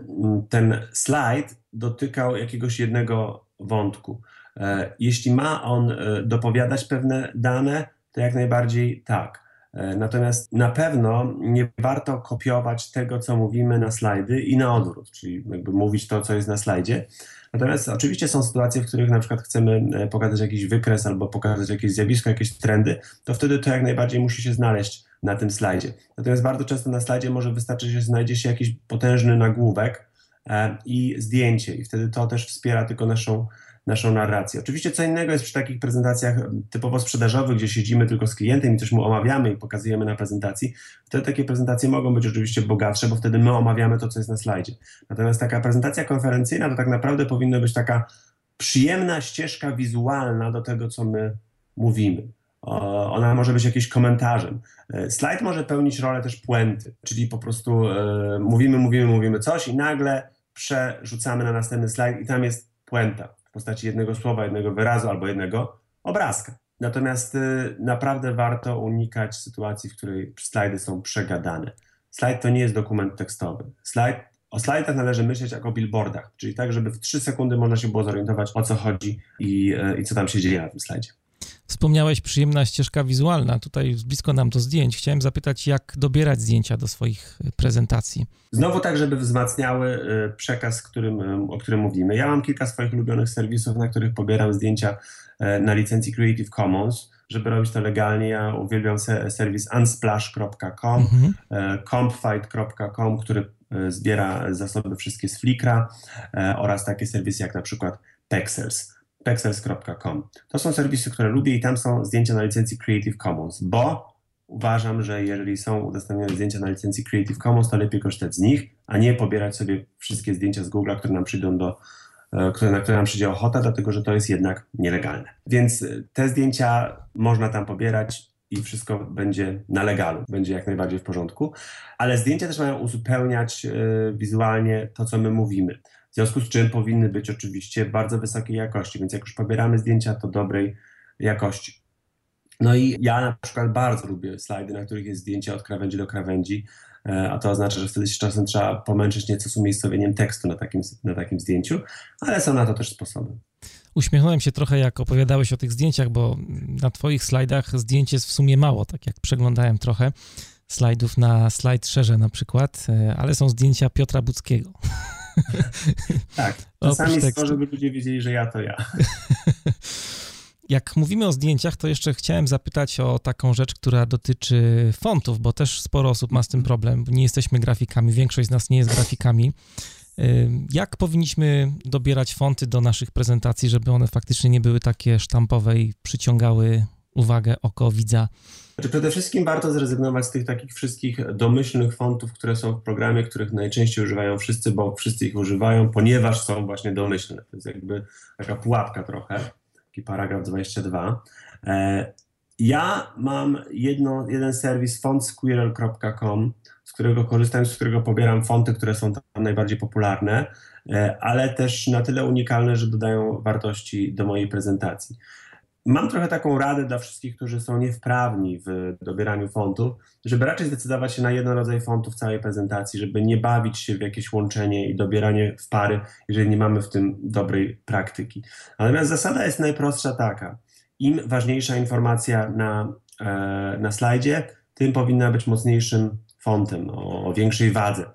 S2: ten slajd dotykał jakiegoś jednego wątku. E, jeśli ma on e, dopowiadać pewne dane, to jak najbardziej tak. E, natomiast na pewno nie warto kopiować tego, co mówimy na slajdy i na odwrót, czyli jakby mówić to, co jest na slajdzie, Natomiast oczywiście są sytuacje, w których na przykład chcemy e, pokazać jakiś wykres albo pokazać jakieś zjawisko, jakieś trendy, to wtedy to jak najbardziej musi się znaleźć na tym slajdzie. Natomiast bardzo często na slajdzie może wystarczyć, że znajdzie się jakiś potężny nagłówek e, i zdjęcie i wtedy to też wspiera tylko naszą naszą narrację. Oczywiście co innego jest przy takich prezentacjach typowo sprzedażowych, gdzie siedzimy tylko z klientem i coś mu omawiamy i pokazujemy na prezentacji. Wtedy takie prezentacje mogą być oczywiście bogatsze, bo wtedy my omawiamy to, co jest na slajdzie. Natomiast taka prezentacja konferencyjna to tak naprawdę powinna być taka przyjemna ścieżka wizualna do tego, co my mówimy. ona może być jakimś komentarzem. E, slajd może pełnić rolę też puenty, czyli po prostu e, mówimy, mówimy, mówimy coś i nagle przerzucamy na następny slajd i tam jest puenta postaci jednego słowa, jednego wyrazu albo jednego obrazka. Natomiast e, naprawdę warto unikać sytuacji, w której slajdy są przegadane. Slajd to nie jest dokument tekstowy. Slajd, o slajdach należy myśleć jak o billboardach, czyli tak, żeby w 3 sekundy można się było zorientować o co chodzi i, i co tam się dzieje na tym slajdzie.
S1: Wspomniałeś przyjemna ścieżka wizualna. Tutaj blisko nam do zdjęć. Chciałem zapytać, jak dobierać zdjęcia do swoich e, prezentacji.
S2: Znowu tak, żeby wzmacniały e, przekaz, którym, e, o którym mówimy. Ja mam kilka swoich ulubionych serwisów, na których pobieram zdjęcia na licencji Creative Commons. Żeby robić to legalnie, ja uwielbiam serwis unsplash.com, mhm. compfight.com, który zbiera zasoby wszystkie z Flickra oraz takie serwisy jak na przykład Pexels pexels.com. To są serwisy, które lubię i tam są zdjęcia na licencji Creative Commons, bo uważam, że jeżeli są udostępnione zdjęcia na licencji Creative Commons, to lepiej korzystać z nich, a nie pobierać sobie wszystkie zdjęcia z Google, które nam przyjdą do, e, na które nam przyjdzie ochota, dlatego że to jest jednak nielegalne. Więc e, te zdjęcia można tam pobierać i wszystko będzie na legalu, będzie jak najbardziej w porządku, ale zdjęcia też mają uzupełniać e, wizualnie to, co my mówimy. W związku z czym powinny być oczywiście bardzo wysokiej jakości, więc jak już pobieramy zdjęcia, to dobrej jakości. No i ja na przykład bardzo lubię slajdy, na których jest zdjęcie od krawędzi do krawędzi, e, a to oznacza, że wtedy się czasem trzeba pomęczyć nieco z umiejscowieniem tekstu na takim, na takim zdjęciu, ale są na to też sposoby.
S1: Uśmiechnąłem się trochę, jak opowiadałeś o tych zdjęciach, bo na Twoich slajdach zdjęć jest w sumie mało, tak jak przeglądałem trochę slajdów na slajd szerze na przykład, e, ale są zdjęcia Piotra Budzkiego. [LAUGHS]
S2: tak, [LAUGHS] czasami jest to, żeby ludzie wiedzieli, że ja to ja. [LAUGHS]
S1: Jak mówimy o zdjęciach, to jeszcze chciałem zapytać o taką rzecz, która dotyczy fontów, bo też sporo osób ma z tym problem. Nie jesteśmy grafikami, większość z nas nie jest grafikami. Jak powinniśmy dobierać fonty do naszych prezentacji, żeby one faktycznie nie były takie sztampowe i przyciągały uwagę oko widza?
S2: Przede wszystkim warto zrezygnować z tych takich wszystkich domyślnych fontów, które są w programie, których najczęściej używają wszyscy, bo wszyscy ich używają, ponieważ są właśnie domyślne. To jest jakby taka pułapka trochę, taki paragraf 22. Ja mam jedno, jeden serwis fontsquirrel.com, z którego korzystam, z którego pobieram fonty, które są tam najbardziej popularne, e, ale też na tyle unikalne, że dodają wartości do mojej prezentacji. Mam trochę taką radę dla wszystkich, którzy są niewprawni w dobieraniu fontów, żeby raczej zdecydować się na jeden rodzaj fontu w całej prezentacji, żeby nie bawić się w jakieś łączenie i dobieranie w pary, jeżeli nie mamy w tym dobrej praktyki. Natomiast zasada jest najprostsza taka. Im ważniejsza informacja na, e, na slajdzie, tym powinna być mocniejszym fontem, o, o większej wadze.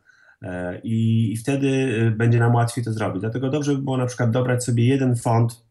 S2: E, I, I wtedy e, będzie nam łatwiej to zrobić. Dlatego dobrze by było na przykład dobrać sobie jeden font,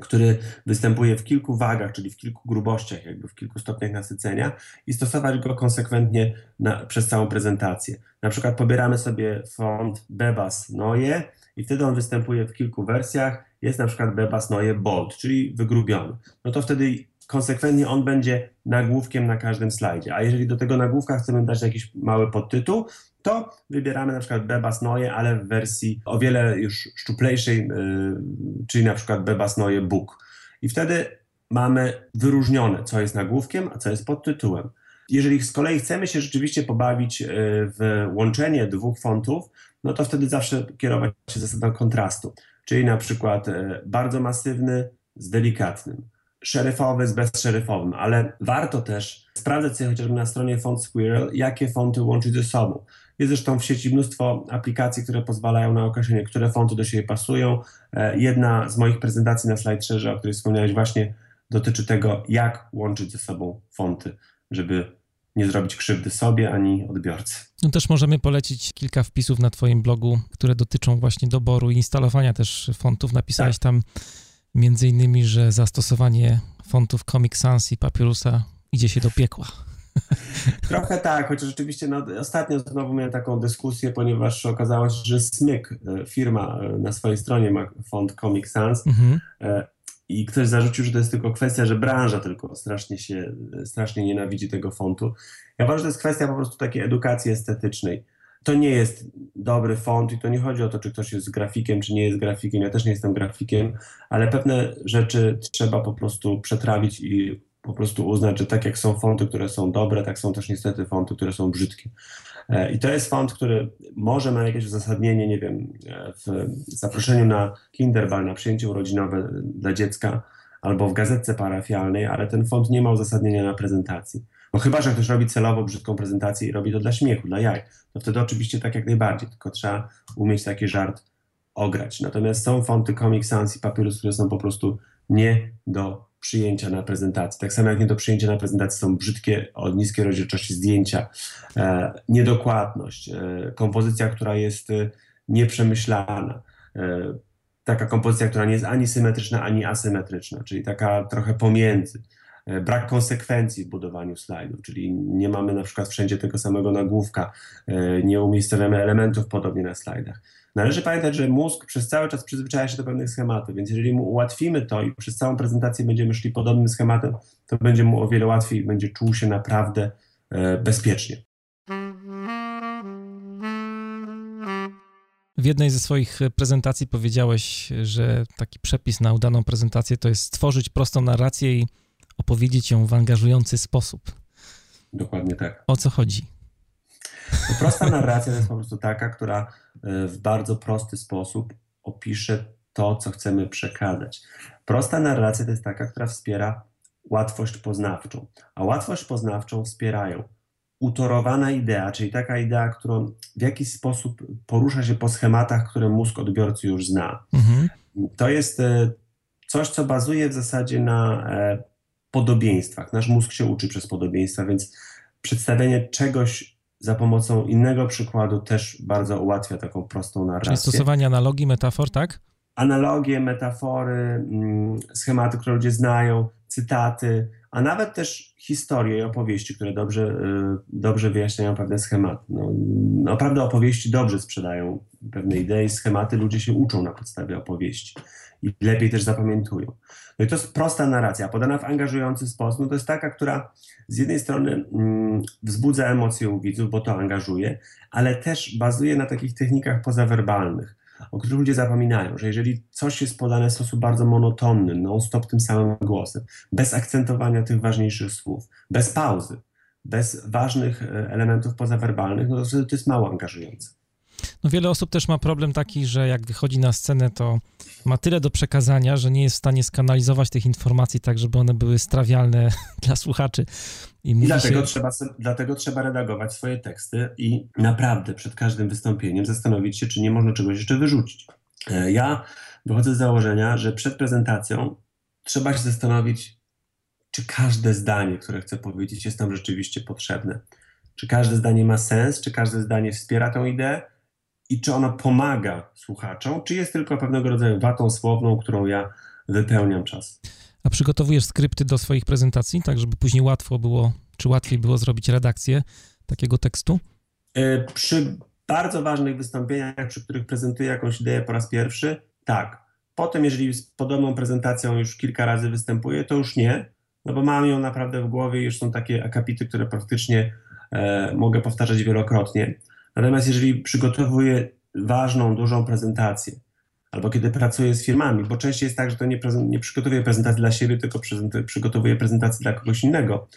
S2: który występuje w kilku wagach, czyli w kilku grubościach, jakby w kilku stopniach nasycenia i stosować go konsekwentnie na, przez całą prezentację. Na przykład pobieramy sobie font Bebas Neue i wtedy on występuje w kilku wersjach. Jest na przykład Bebas Neue Bold, czyli wygrubiony. No to wtedy konsekwentnie on będzie nagłówkiem na każdym slajdzie. A jeżeli do tego nagłówka chcemy dać jakiś mały podtytuł, to wybieramy na przykład Bebas Neue, ale w wersji o wiele już szczuplejszej, yy, czyli na przykład Bebas Neue Book. I wtedy mamy wyróżnione, co jest nagłówkiem, a co jest podtytułem. Jeżeli z kolei chcemy się rzeczywiście pobawić yy, w łączenie dwóch fontów, no to wtedy zawsze kierować się zasadą kontrastu, czyli na przykład yy, bardzo masywny z delikatnym szeryfowy z bezszeryfowym, ale warto też sprawdzać sobie chociażby na stronie Font Squirrel, jakie fonty łączyć ze sobą. Jest zresztą w sieci mnóstwo aplikacji, które pozwalają na określenie, które fonty do siebie pasują. E, jedna z moich prezentacji na SlideShare, o której wspomniałeś właśnie, dotyczy tego, jak łączyć ze sobą fonty, żeby nie zrobić krzywdy sobie ani odbiorcy.
S1: No też możemy polecić kilka wpisów na Twoim blogu, które dotyczą właśnie doboru i instalowania też fontów. Napisałeś tak. tam między innymi, że zastosowanie fontów Comic Sans i Papyrusa idzie się do piekła. [LAUGHS]
S2: Trochę tak, chociaż rzeczywiście no, ostatnio znowu miałem taką dyskusję, ponieważ okazało się, że Smyk, e, firma e, na swojej stronie ma font Comic Sans mhm. I ktoś zarzucił, że to jest tylko kwestia, że branża tylko strasznie się, strasznie nienawidzi tego fontu. Ja uważam, że to jest kwestia po prostu takiej edukacji estetycznej to nie jest dobry font i to nie chodzi o to, czy ktoś jest grafikiem, czy nie jest grafikiem. Ja też nie jestem grafikiem, ale pewne rzeczy trzeba po prostu przetrawić i po prostu uznać, że tak jak są fonty, które są dobre, tak są też niestety fonty, które są brzydkie. E, I to jest font, który może ma jakieś uzasadnienie, nie wiem, e, w zaproszeniu na Kinderball, na przyjęcie urodzinowe dla dziecka albo w gazetce parafialnej, ale ten font nie ma uzasadnienia na prezentacji. No chyba, że ktoś robi celowo brzydką prezentację i robi to dla śmiechu, dla jaj, to wtedy oczywiście tak jak najbardziej, tylko trzeba umieć taki żart ograć. Natomiast są fonty Comic Sans i Papyrus, które są po prostu nie do przyjęcia na prezentacji. Tak samo jak nie do przyjęcia na prezentacji są brzydkie, o niskiej rozdzielczości zdjęcia, e, niedokładność, e, kompozycja, która jest e, nieprzemyślana, e, taka kompozycja, która nie jest ani symetryczna, ani asymetryczna, czyli taka trochę pomiędzy. E, brak konsekwencji w budowaniu slajdów, czyli nie mamy na przykład wszędzie tego samego nagłówka, e, nie umiejscowiamy elementów podobnie na slajdach. Należy pamiętać, że mózg przez cały czas przyzwyczaja się do pewnych schematów, więc jeżeli mu ułatwimy to i przez całą prezentację będziemy szli podobnym schematem, to będzie mu o wiele łatwiej i będzie czuł się naprawdę e, bezpiecznie.
S1: W jednej ze swoich prezentacji powiedziałeś, że taki przepis na udaną prezentację to jest stworzyć prostą narrację i opowiedzieć ją w angażujący sposób.
S2: Dokładnie tak.
S1: O co chodzi?
S2: Prosta narracja to jest po prostu taka, która e, w bardzo prosty sposób opisze to, co chcemy przekazać. Prosta narracja to jest taka, która wspiera łatwość poznawczą, a łatwość poznawczą wspierają utorowana idea, czyli taka idea, którą w jakiś sposób porusza się po schematach, które mózg odbiorcy już zna. Mhm. To jest e, coś, co bazuje w zasadzie na e, podobieństwach. Nasz mózg się uczy przez podobieństwa, więc przedstawienie czegoś za pomocą innego przykładu też bardzo ułatwia taką prostą narrację.
S1: Czyli stosowanie analogii, metafor, tak?
S2: Analogie, metafory, mm, schematy, które ludzie znają, cytaty, a nawet też historie i opowieści, które dobrze, y, dobrze wyjaśniają pewne schematy. No, naprawdę opowieści dobrze sprzedają pewne idee, schematy, ludzie się uczą na podstawie opowieści i lepiej też zapamiętują. No i to jest prosta narracja, podana w angażujący sposób. No to jest taka, która z jednej strony mm, wzbudza emocje u widzów, bo to angażuje, ale też bazuje na takich technikach pozawerbalnych, o których ludzie zapominają, że jeżeli coś jest podane w sposób bardzo monotonny, non-stop tym samym głosem, bez akcentowania tych ważniejszych słów, bez pauzy, bez ważnych e, elementów pozawerbalnych, no to to jest mało angażujące.
S1: No wiele osób też ma problem taki, że jak wychodzi na scenę, to ma tyle do przekazania, że nie jest w stanie skanalizować tych informacji tak, żeby one były strawialne [LAUGHS] dla słuchaczy.
S2: I, I dlatego, się... trzeba, dlatego trzeba redagować swoje teksty i naprawdę przed każdym wystąpieniem zastanowić się, czy nie można czegoś jeszcze wyrzucić. E, ja wychodzę z założenia, że przed prezentacją trzeba się zastanowić, czy każde zdanie, które chcę powiedzieć, jest tam rzeczywiście potrzebne. Czy każde zdanie ma sens, czy każde zdanie wspiera tę ideę, i czy ona pomaga słuchaczom, czy jest tylko pewnego rodzaju watą słowną, którą ja wypełniam czas.
S1: A przygotowujesz skrypty do swoich prezentacji, tak żeby później łatwo było, czy łatwiej było zrobić redakcję takiego tekstu?
S2: E, przy bardzo ważnych wystąpieniach, przy których prezentuję jakąś ideę po raz pierwszy, tak. Potem, jeżeli z podobną prezentacją już kilka razy występuję, to już nie, no bo mam ją naprawdę w głowie i już są takie akapity, które praktycznie e, mogę powtarzać wielokrotnie. Natomiast jeżeli przygotowuję ważną, dużą prezentację, albo kiedy pracuję z firmami, bo częściej jest tak, że to nie, nie przygotowuję prezentacji dla siebie, tylko przygotowuję prezentację dla kogoś innego,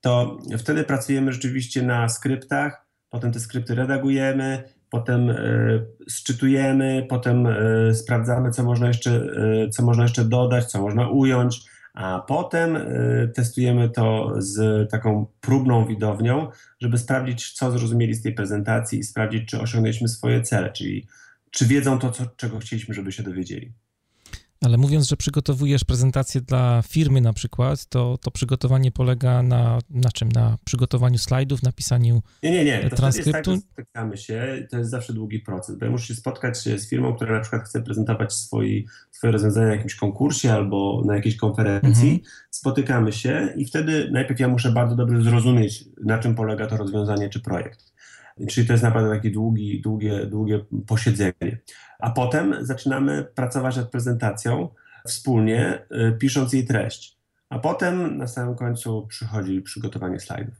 S2: to wtedy pracujemy rzeczywiście na skryptach, potem te skrypty redagujemy, potem y, sczytujemy, potem y, sprawdzamy, co można, jeszcze, y, co można jeszcze dodać, co można ująć, a potem y, testujemy to z taką próbną widownią, żeby sprawdzić, co zrozumieli z tej prezentacji i sprawdzić, czy osiągnęliśmy swoje cele, czyli czy wiedzą to, co, czego chcieliśmy, żeby się dowiedzieli.
S1: Ale mówiąc, że przygotowujesz prezentację dla firmy na przykład, to, to przygotowanie polega na, na czym? Na przygotowaniu slajdów, napisaniu nie, nie, nie. To transkryptu?
S2: Jest tak, spotykamy się, to jest zawsze długi proces, bo ja muszę się spotkać z firmą, która na przykład chce prezentować swoi, swoje rozwiązania na jakimś konkursie albo na jakiejś konferencji. Mhm. Spotykamy się i wtedy najpierw ja muszę bardzo dobrze zrozumieć, na czym polega to rozwiązanie czy projekt. Czyli to jest naprawdę takie długi, długie, długie posiedzenie. A potem zaczynamy pracować nad prezentacją wspólnie, y, pisząc jej treść. A potem na samym końcu przychodzi przygotowanie slajdów.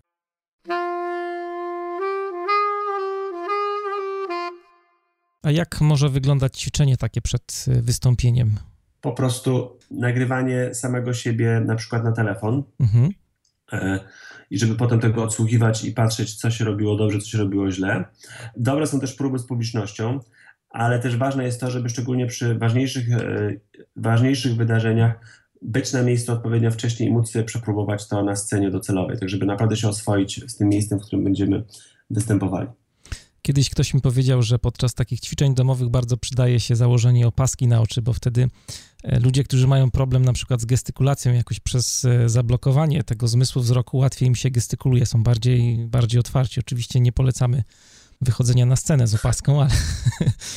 S1: A jak może wyglądać ćwiczenie takie przed y, wystąpieniem?
S2: po prostu nagrywanie samego siebie na przykład na telefon. Mhm. E, I żeby potem tego odsłuchiwać i patrzeć, co się robiło dobrze, co się robiło źle. Dobre są też próby z publicznością, ale też ważne jest to, żeby szczególnie przy ważniejszych, e, ważniejszych wydarzeniach być na miejscu odpowiednio wcześniej i móc sobie przepróbować to na scenie docelowej, tak żeby naprawdę się oswoić z tym miejscem, w którym będziemy występowali.
S1: Kiedyś ktoś mi powiedział, że podczas takich ćwiczeń domowych bardzo przydaje się założenie opaski na oczy, bo wtedy e, ludzie, którzy mają problem na przykład z gestykulacją, jakoś przez e, zablokowanie tego zmysłu wzroku, łatwiej im się gestykuluje, są bardziej, bardziej otwarci. Oczywiście nie polecamy wychodzenia na scenę z opaską, ale...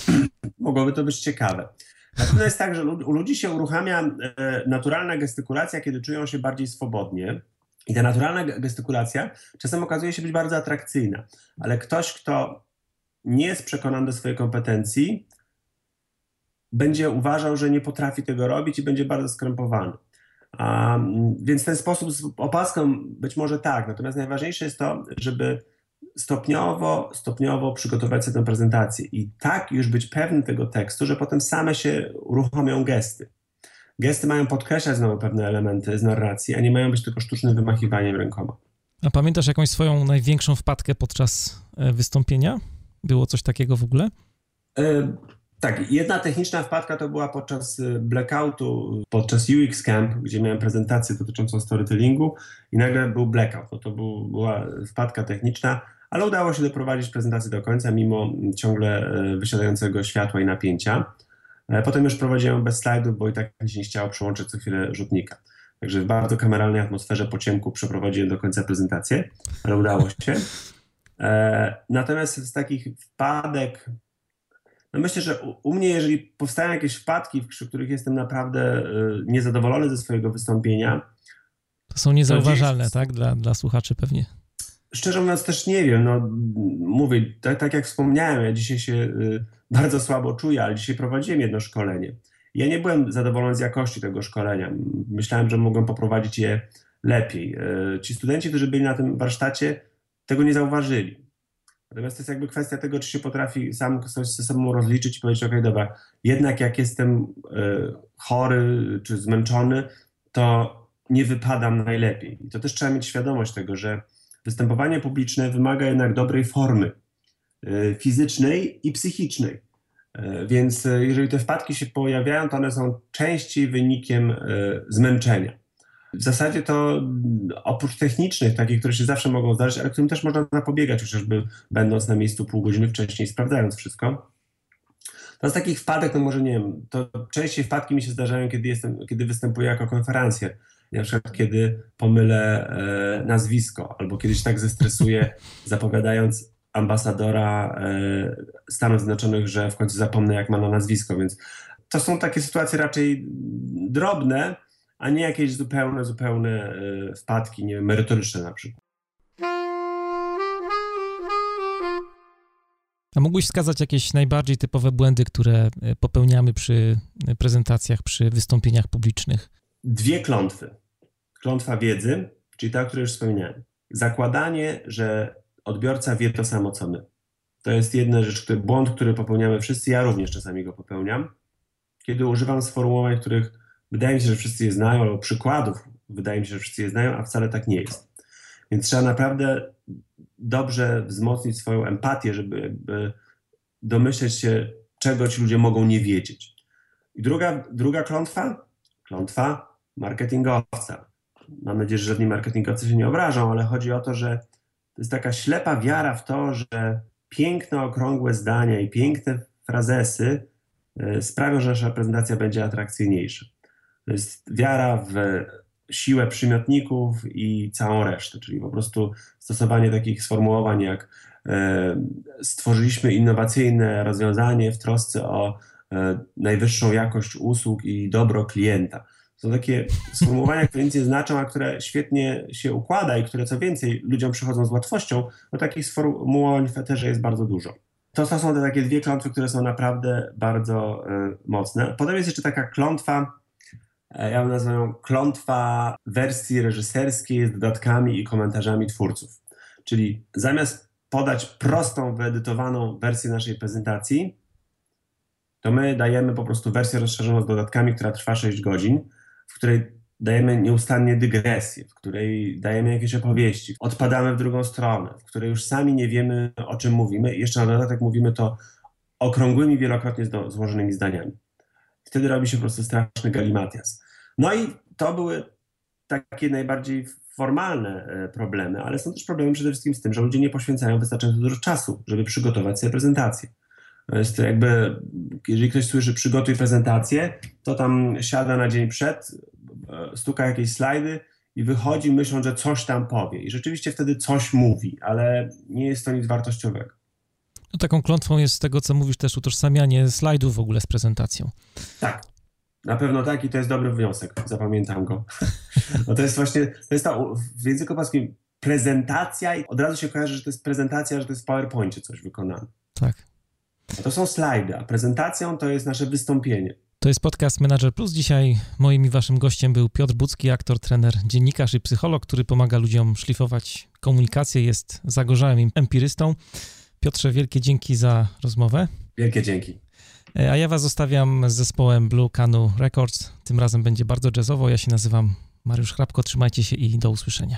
S1: [LAUGHS]
S2: Mogłoby to być ciekawe. Na pewno jest tak, że u ludzi się uruchamia e, naturalna gestykulacja, kiedy czują się bardziej swobodnie. I ta naturalna gestykulacja czasem okazuje się być bardzo atrakcyjna, ale ktoś, kto nie jest przekonany do swojej kompetencji, będzie uważał, że nie potrafi tego robić i będzie bardzo skrępowany. A, więc ten sposób z opaską być może tak, natomiast najważniejsze jest to, żeby stopniowo, stopniowo przygotować sobie tę prezentację i tak już być pewny tego tekstu, że potem same się uruchomią gesty. Gesty mają podkreślać znowu pewne elementy z narracji, a nie mają być tylko sztucznym wymachiwaniem rękoma.
S1: A pamiętasz jakąś swoją największą wpadkę podczas e, wystąpienia? Było coś takiego w ogóle?
S2: E, tak, jedna techniczna wpadka to była podczas e, blackoutu, podczas UX Camp, gdzie miałem prezentację dotyczącą storytellingu i nagle był blackout. No to był, była wpadka techniczna, ale udało się doprowadzić prezentację do końca, mimo ciągle e, wysiadającego światła i napięcia. Potem już prowadziłem bez slajdów, bo i tak mi się nie chciało przełączyć co chwilę rzutnika. Także w bardzo kameralnej atmosferze po ciemku przeprowadziłem do końca prezentację, ale udało się. E, natomiast z takich wpadek, no myślę, że u, mnie, jeżeli powstają jakieś wpadki, przy których jestem naprawdę e, niezadowolony ze swojego wystąpienia.
S1: To są niezauważalne, to tak? Dla, dla słuchaczy pewnie.
S2: Szczerze mówiąc, też nie wiem. No, mówię, tak, tak jak wspomniałem, ja dzisiaj się y, bardzo słabo czuję, ale dzisiaj prowadziłem jedno szkolenie. Ja nie byłem zadowolony z jakości tego szkolenia. Myślałem, że mogłem poprowadzić je lepiej. Y, ci studenci, którzy byli na tym warsztacie, tego nie zauważyli. Natomiast to jest jakby kwestia tego, czy się potrafi sam coś ze sobą rozliczyć i powiedzieć, ok, dobra, jednak jak jestem y, chory czy zmęczony, to nie wypadam najlepiej. I to też trzeba mieć świadomość tego, że występowanie publiczne wymaga jednak dobrej formy y, fizycznej i psychicznej. Y, więc jeżeli te wpadki się pojawiają, to one są częściej wynikiem zmęczenia. W zasadzie to oprócz technicznych, takich, które się zawsze mogą zdarzyć, ale którym też można zapobiegać, chociażby będąc na miejscu pół godziny wcześniej, sprawdzając wszystko. To z takich wpadek, no może nie wiem, to częściej wpadki mi się zdarzają, kiedy, jestem, kiedy występuję jako konferencję. Na przykład, kiedy pomylę e, nazwisko, albo kiedyś tak zestresuję, [LAUGHS] zapowiadając ambasadora e, Stanów Zjednoczonych, że w końcu zapomnę, jak ma na nazwisko. Więc to są takie sytuacje raczej drobne, a nie jakieś zupełne, zupełne e, wpadki, nie wiem, merytoryczne na przykład.
S1: A mógłbyś wskazać jakieś najbardziej typowe błędy, które e, popełniamy przy e, prezentacjach, przy wystąpieniach publicznych?
S2: Dwie klątwy. Klątwa wiedzy, czyli ta, o której już wspomniałem. Zakładanie, że odbiorca wie to samo, co my. To jest jedna rzecz, który, błąd, który popełniamy wszyscy. Ja również czasami go popełniam. Kiedy używam sformułowań, których Wydaje mi się, że wszyscy je znają, albo przykładów wydaje mi się, że wszyscy je znają, a wcale tak nie jest. Więc trzeba naprawdę dobrze wzmocnić swoją empatię, żeby domyśleć się, czego ci ludzie mogą nie wiedzieć. I druga, druga klątwa, klątwa marketingowca. Mam nadzieję, że żadni marketingowcy się nie obrażą, ale chodzi o to, że to jest taka ślepa wiara w to, że piękne, okrągłe zdania i piękne frazesy e, sprawią, że nasza prezentacja będzie atrakcyjniejsza. To jest wiara w siłę przymiotników i całą resztę, czyli po prostu stosowanie takich sformułowań jak e, stworzyliśmy innowacyjne rozwiązanie w trosce o e, najwyższą jakość usług i dobro klienta. Są takie sformułowania, które nic nie znaczą, a które świetnie się układa i które co więcej ludziom przychodzą z łatwością, bo takich sformułowań w Eterze jest bardzo dużo. To, to są te takie dwie klątwy, które są naprawdę bardzo y, mocne. Potem jest jeszcze taka klątwa ja bym nazwał ją klątwa wersji reżyserskiej z dodatkami i komentarzami twórców. Czyli zamiast podać prostą, wyedytowaną wersję naszej prezentacji, to my dajemy po prostu wersję rozszerzoną z dodatkami, która trwa 6 godzin, w której dajemy nieustannie dygresję, w której dajemy jakieś opowieści, odpadamy w drugą stronę, w której już sami nie wiemy, o czym mówimy. Jeszcze na dodatek mówimy to okrągłymi, wielokrotnie złożonymi zdaniami. Wtedy robi się po prostu straszny galimatias. No i to były takie najbardziej formalne e, problemy, ale są też problemy przede wszystkim z tym, że ludzie nie poświęcają wystarczająco dużo czasu, żeby przygotować sobie prezentację. To jest jakby, jeżeli ktoś słyszy przygotuj prezentację, to tam siada na dzień przed, e, stuka jakieś slajdy i wychodzi myśląc, że coś tam powie. I rzeczywiście wtedy coś mówi, ale nie jest to nic wartościowego.
S1: No, taką klątwą jest z tego, co mówisz, też utożsamianie slajdów w ogóle z prezentacją.
S2: Tak, na pewno tak i to jest dobry wniosek, zapamiętam go. [LAUGHS] No to jest właśnie, to jest ta w języku polskim prezentacja i od razu się kojarzy, że to jest prezentacja, że to jest w PowerPoincie coś wykonane.
S1: Tak.
S2: To są slajdy, a prezentacją to jest nasze wystąpienie.
S1: To jest podcast Manager Plus. Dzisiaj moim i waszym gościem był Piotr Bucki, aktor, trener, dziennikarz i psycholog, który pomaga ludziom szlifować komunikację, jest zagorzałym empirystą. Piotrze, wielkie dzięki za rozmowę.
S2: Wielkie dzięki.
S1: E, a ja was zostawiam z zespołem Blue Canoe Records. Tym razem będzie bardzo jazzowo. Ja się nazywam Mariusz Hrabko. Trzymajcie się i do usłyszenia.